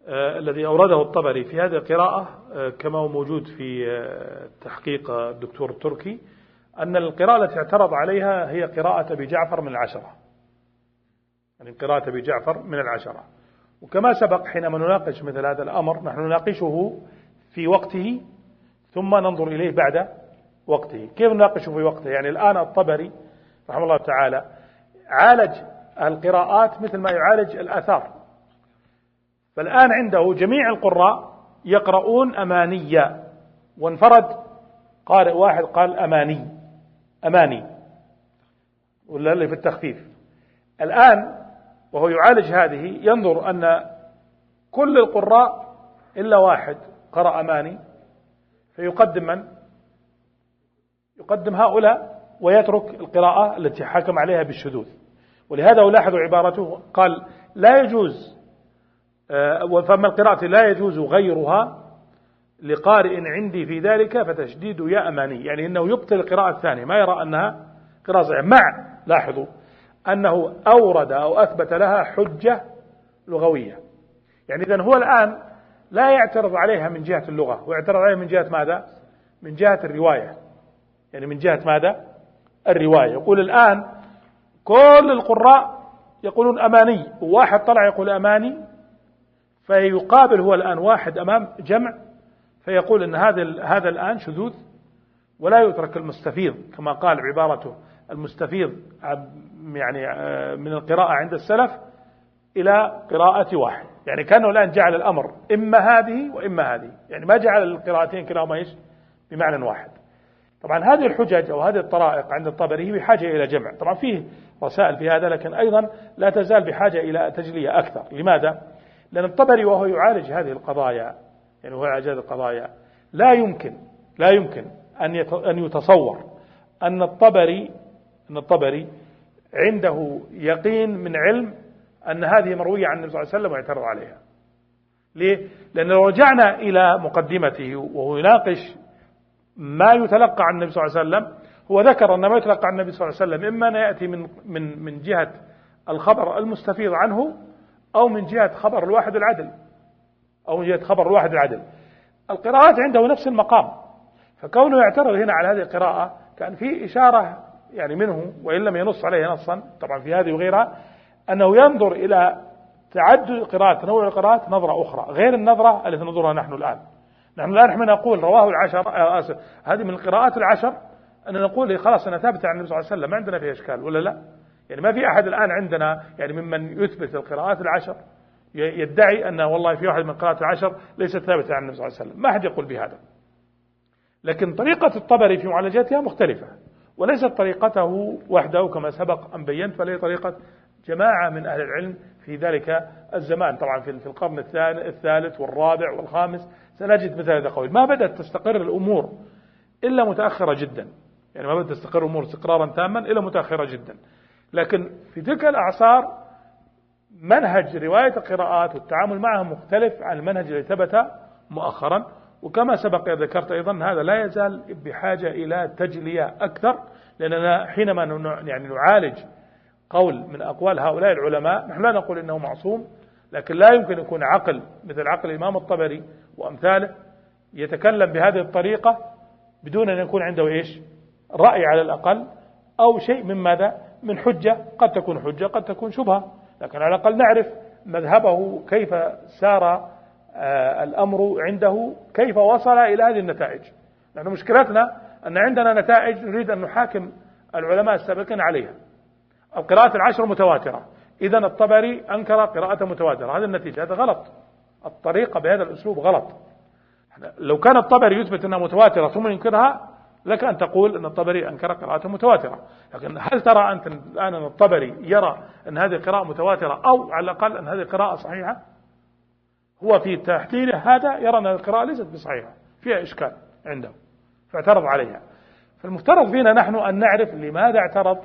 الذي أورده الطبري في هذه القراءة آه كما هو موجود في آه تحقيق الدكتور التركي أن القراءة التي اعترض عليها هي قراءة أبي جعفر من العشرة. يعني قراءة أبي جعفر من العشرة. وكما سبق حينما نناقش مثل هذا الأمر نحن نناقشه في وقته ثم ننظر إليه بعد وقته. كيف نناقشه في وقته؟ يعني الآن الطبري رحمه الله تعالى عالج القراءات مثل ما يعالج الآثار. فالآن عنده جميع القراء يقرؤون أمانية. وانفرد قارئ واحد قال أماني. أماني. ولا اللي في التخفيف. الآن وهو يعالج هذه ينظر أن كل القراء إلا واحد قرأ أماني. فيقدم من؟ يقدم هؤلاء ويترك القراءة التي حكم عليها بالشذوذ. ولهذا ألاحظ عبارته قال لا يجوز فما القراءة لا يجوز غيرها لقارئ عندي في ذلك فتشديد يا أماني. يعني أنه يبطل القراءة الثانية ما يرى أنها قراءة صحيحة. مع لاحظوا أنه أورد أو أثبت لها حجة لغوية. يعني إذا هو الآن لا يعترض عليها من جهة اللغة. هو يعترض عليها من جهة ماذا؟ من جهة الرواية. يعني من جهة ماذا؟ الرواية. يقول الآن كل القراء يقولون أماني وواحد طلع يقول أماني فيقابل هو الآن واحد أمام جمع فيقول أن هذا هذا الآن شذوذ ولا يترك المستفيض كما قال عبارته المستفيض يعني آه، من القراءة عند السلف إلى قراءة واحد. يعني كانه الآن جعل الأمر إما هذه وإما هذه. يعني ما جعل القراءتين كلاهما إيش؟ بمعنى واحد. طبعا هذه الحجج أو هذه الطرائق عند الطبري بحاجة إلى جمع. طبعا فيه رسائل في هذا لكن أيضا لا تزال بحاجة إلى تجلية أكثر. لماذا؟ لأن الطبري وهو يعالج هذه القضايا يعني هو إعجاز القضايا لا يمكن لا يمكن أن أن يتصور أن الطبري أن الطبري عنده يقين من علم أن هذه مروية عن النبي صلى الله عليه وسلم ويعترض عليها ليه؟ لأن لو رجعنا إلى مقدمته وهو يناقش ما يتلقى عن النبي صلى الله عليه وسلم هو ذكر أن ما يتلقى عن النبي صلى الله عليه وسلم إما أن يأتي من من من جهة الخبر المستفيض عنه أو من جهة خبر الواحد العدل. أو من جهة خبر الواحد العدل. القراءات عنده نفس المقام. فكونه يعترض هنا على هذه القراءة كان في إشارة يعني منه وإن لم ينص عليه نصا طبعا في هذه وغيرها أنه ينظر إلى تعدد القراءات تنوع القراءات نظرة أخرى غير النظرة التي ننظرها نحن الآن. نحن الآن نحن نقول رواه العشر آه، آسف هذه من القراءات العشر أن نقول خلاص أنا ثابتة عن النبي صلى الله عليه وسلم ما عندنا فيها إشكال ولا لا؟ يعني ما في أحد الآن عندنا يعني ممن يثبت القراءات العشر يدعي أن والله في واحد من القراءات العشر ليست ثابتة عن النبي صلى الله عليه وسلم. ما أحد يقول بهذا. لكن طريقة الطبري في معالجتها مختلفة وليست طريقته وحده كما سبق أن بينت فهي طريقة جماعة من أهل العلم في ذلك الزمان. طبعا في القرن الثالث والرابع والخامس سنجد مثل هذا القول. ما بدأت تستقر الأمور إلا متأخرة جدا. يعني ما بدأت تستقر الأمور استقرارا تاما إلا متأخرة جدا. لكن في تلك الأعصار منهج رواية القراءات والتعامل معها مختلف عن المنهج الذي ثبت مؤخرا. وكما سبق ذكرت أيضا هذا لا يزال بحاجة إلى تجلية أكثر لأننا حينما يعني نعالج قول من أقوال هؤلاء العلماء نحن لا نقول إنه معصوم لكن لا يمكن يكون عقل مثل عقل الإمام الطبري وأمثاله يتكلم بهذه الطريقة بدون أن يكون عنده إيش؟ رأي على الأقل أو شيء من ماذا؟ من حجة قد تكون حجة قد تكون شبهة. لكن على الأقل نعرف مذهبه كيف سار آه، الأمر عنده كيف وصل إلى هذه النتائج. لأن مشكلتنا أن عندنا نتائج نريد أن نحاكم العلماء السابقين عليها. القراءة العشر متواترة. إذا الطبري أنكر قراءة متواترة. هذا النتيجة هذا غلط. الطريقة بهذا الأسلوب غلط. لو كان الطبري يثبت أنها متواترة ثم ينكرها لك أن تقول أن الطبري أنكر قراءة متواترة. لكن هل ترى أنت الآن أن الطبري يرى أن هذه قراءة متواترة أو على الأقل أن هذه قراءة صحيحة؟ هو في تحليله هذا يرى أن القراءة ليست بصحيحة فيها إشكال عنده فاعترض عليها. فالمفترض فينا نحن أن نعرف لماذا اعترض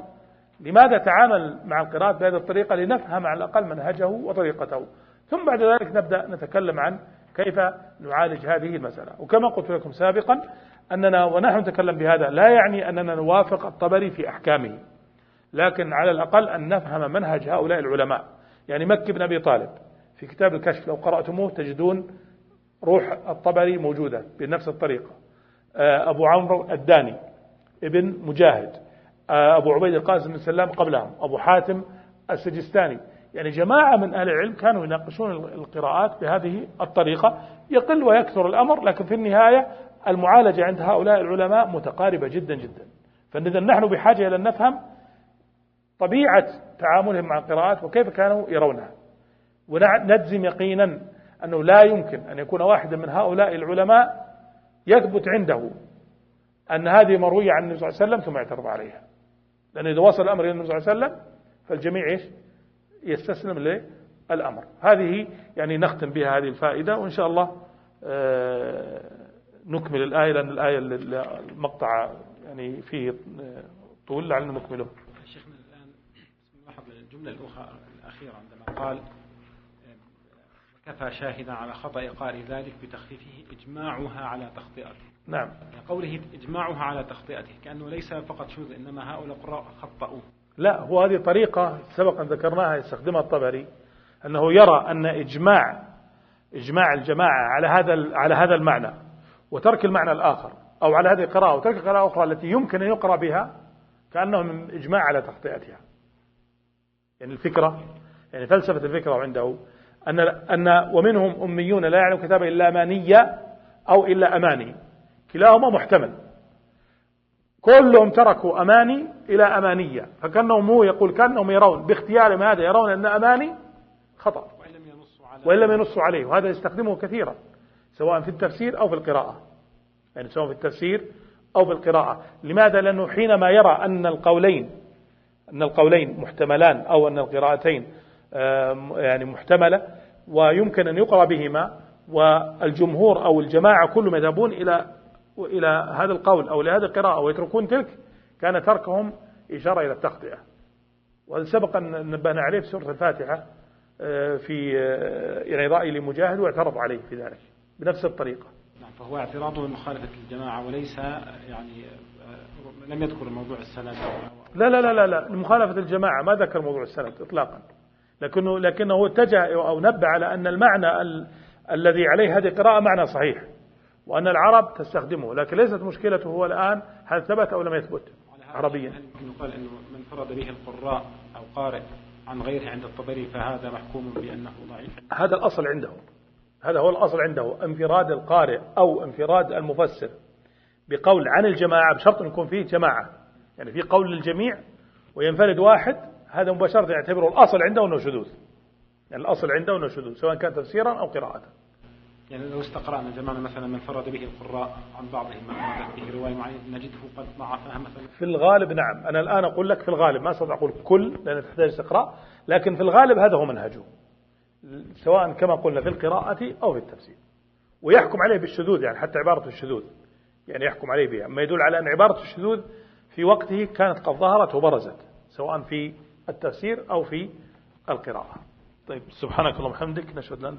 لماذا تعامل مع القراءة بهذه الطريقة لنفهم على الأقل منهجه وطريقته. ثم بعد ذلك نبدأ نتكلم عن كيف نعالج هذه المسألة. وكما قلت لكم سابقا أننا ونحن نتكلم بهذا لا يعني أننا نوافق الطبري في أحكامه لكن على الأقل أن نفهم منهج هؤلاء العلماء. يعني مكي بن أبي طالب في كتاب الكشف لو قرأتموه تجدون روح الطبري موجودة بنفس الطريقة. آه، أبو عمرو الداني ابن مجاهد آه، أبو عبيد القاسم بن سلام قبلهم أبو حاتم السجستاني. يعني جماعة من أهل العلم كانوا يناقشون القراءات بهذه الطريقة يقل ويكثر الأمر لكن في النهاية المعالجة عند هؤلاء العلماء متقاربة جدا جدا. فإذا نحن بحاجة إلى أن نفهم طبيعة تعاملهم مع القراءات وكيف كانوا يرونها. ونجزم يقينا أنه لا يمكن أن يكون واحدا من هؤلاء العلماء يثبت عنده أن هذه مروية عن النبي صلى الله عليه وسلم ثم يعترض عليها. لأن إذا وصل الأمر إلى النبي صلى الله عليه وسلم فالجميع إيش؟ يستسلم للأمر. هذه يعني نختم بها هذه الفائدة وإن شاء الله آه، نكمل الآية لأن الآية المقطع يعني فيه طول لعلنا نكمله. شيخنا الآن نلاحظ الجملة الأخيرة عندما قال كفى شاهدا على خطأ قارئ ذلك بتخفيفه إجماعها على تخطئته. نعم. يعني قوله إجماعها على تخطئته كأنه ليس فقط شوذ إنما هؤلاء قراء خطأوا. لا هو هذه طريقة سبقا ذكرناها يستخدمها الطبري أنه يرى أن إجماع إجماع الجماعة على هذا على هذا المعنى. وترك المعنى الآخر أو على هذه القراءة وترك القراءة الأخرى التي يمكن أن يقرأ بها كأنه من إجماع على تخطئتها. يعني الفكرة يعني فلسفة الفكرة عنده أن أن ومنهم أميون لا يعلم كتابا إلا أمانية أو إلا أماني. كلاهما محتمل. كلهم تركوا أماني إلى أمانية. فكأنهم هو يقول كأنهم يرون باختيارهم هذا يرون أن أماني خطأ. وإن لم ينصوا عليه. وهذا يستخدمه كثيرا. سواء في التفسير أو في القراءة. يعني سواء في التفسير أو في القراءة. لماذا؟ لأنه حينما يرى أن القولين أن القولين محتملان أو أن القراءتين يعني محتملة ويمكن أن يقرأ بهما والجمهور أو الجماعة كلهم يذهبون إلى إلى هذا القول أو لهذه القراءة ويتركون تلك كان تركهم إشارة إلى التخطئة وهذا سبق أن نبهنا عليه في سورة الفاتحة آه، في آه، يعني رأي لمجاهد واعترض عليه في ذلك. بنفس الطريقة. نعم فهو اعتراضه بمخالفة الجماعة وليس يعني آه، لم يذكر موضوع السند لا لا لا لا, لا مخالفة الجماعة ما ذكر موضوع السند إطلاقا. لكنه لكنه اتجه أو نبه على أن المعنى ال الذي عليه هذه القراءة معنى صحيح وأن العرب تستخدمه. لكن ليست مشكلته هو الآن هل ثبت أو لم يثبت عربيا. هل يقال أنه من فرض به القراء أو قارئ عن غيره عند الطبري فهذا محكوم بأنه ضعيف؟ هذا الأصل عنده هذا هو الأصل عنده انفراد القارئ أو انفراد المفسر بقول عن الجماعة بشرط أن يكون فيه جماعة. يعني في قول للجميع وينفرد واحد هذا مباشرة يعتبره الأصل عنده أنه شذوذ. يعني الأصل عنده أنه شذوذ سواء كان تفسيرا أو قراءة. يعني لو استقرأنا جمعنا مثلا من فرد به القراء عن بعضهم ما فرد به رواية معينة نجده قد ضعفها مثلا. في الغالب نعم أنا الآن أقول لك في الغالب ما أستطيع أقول كل لأن تحتاج استقراء لكن في الغالب هذا هو منهجه. سواء كما قلنا في القراءة أو في التفسير. ويحكم عليه بالشذوذ يعني حتى عبارة الشذوذ. يعني يحكم عليه بها. ما يدل على أن عبارة الشذوذ في وقته كانت قد ظهرت وبرزت سواء في التفسير أو في القراءة. طيب سبحانك اللهم وبحمدك نشهد لن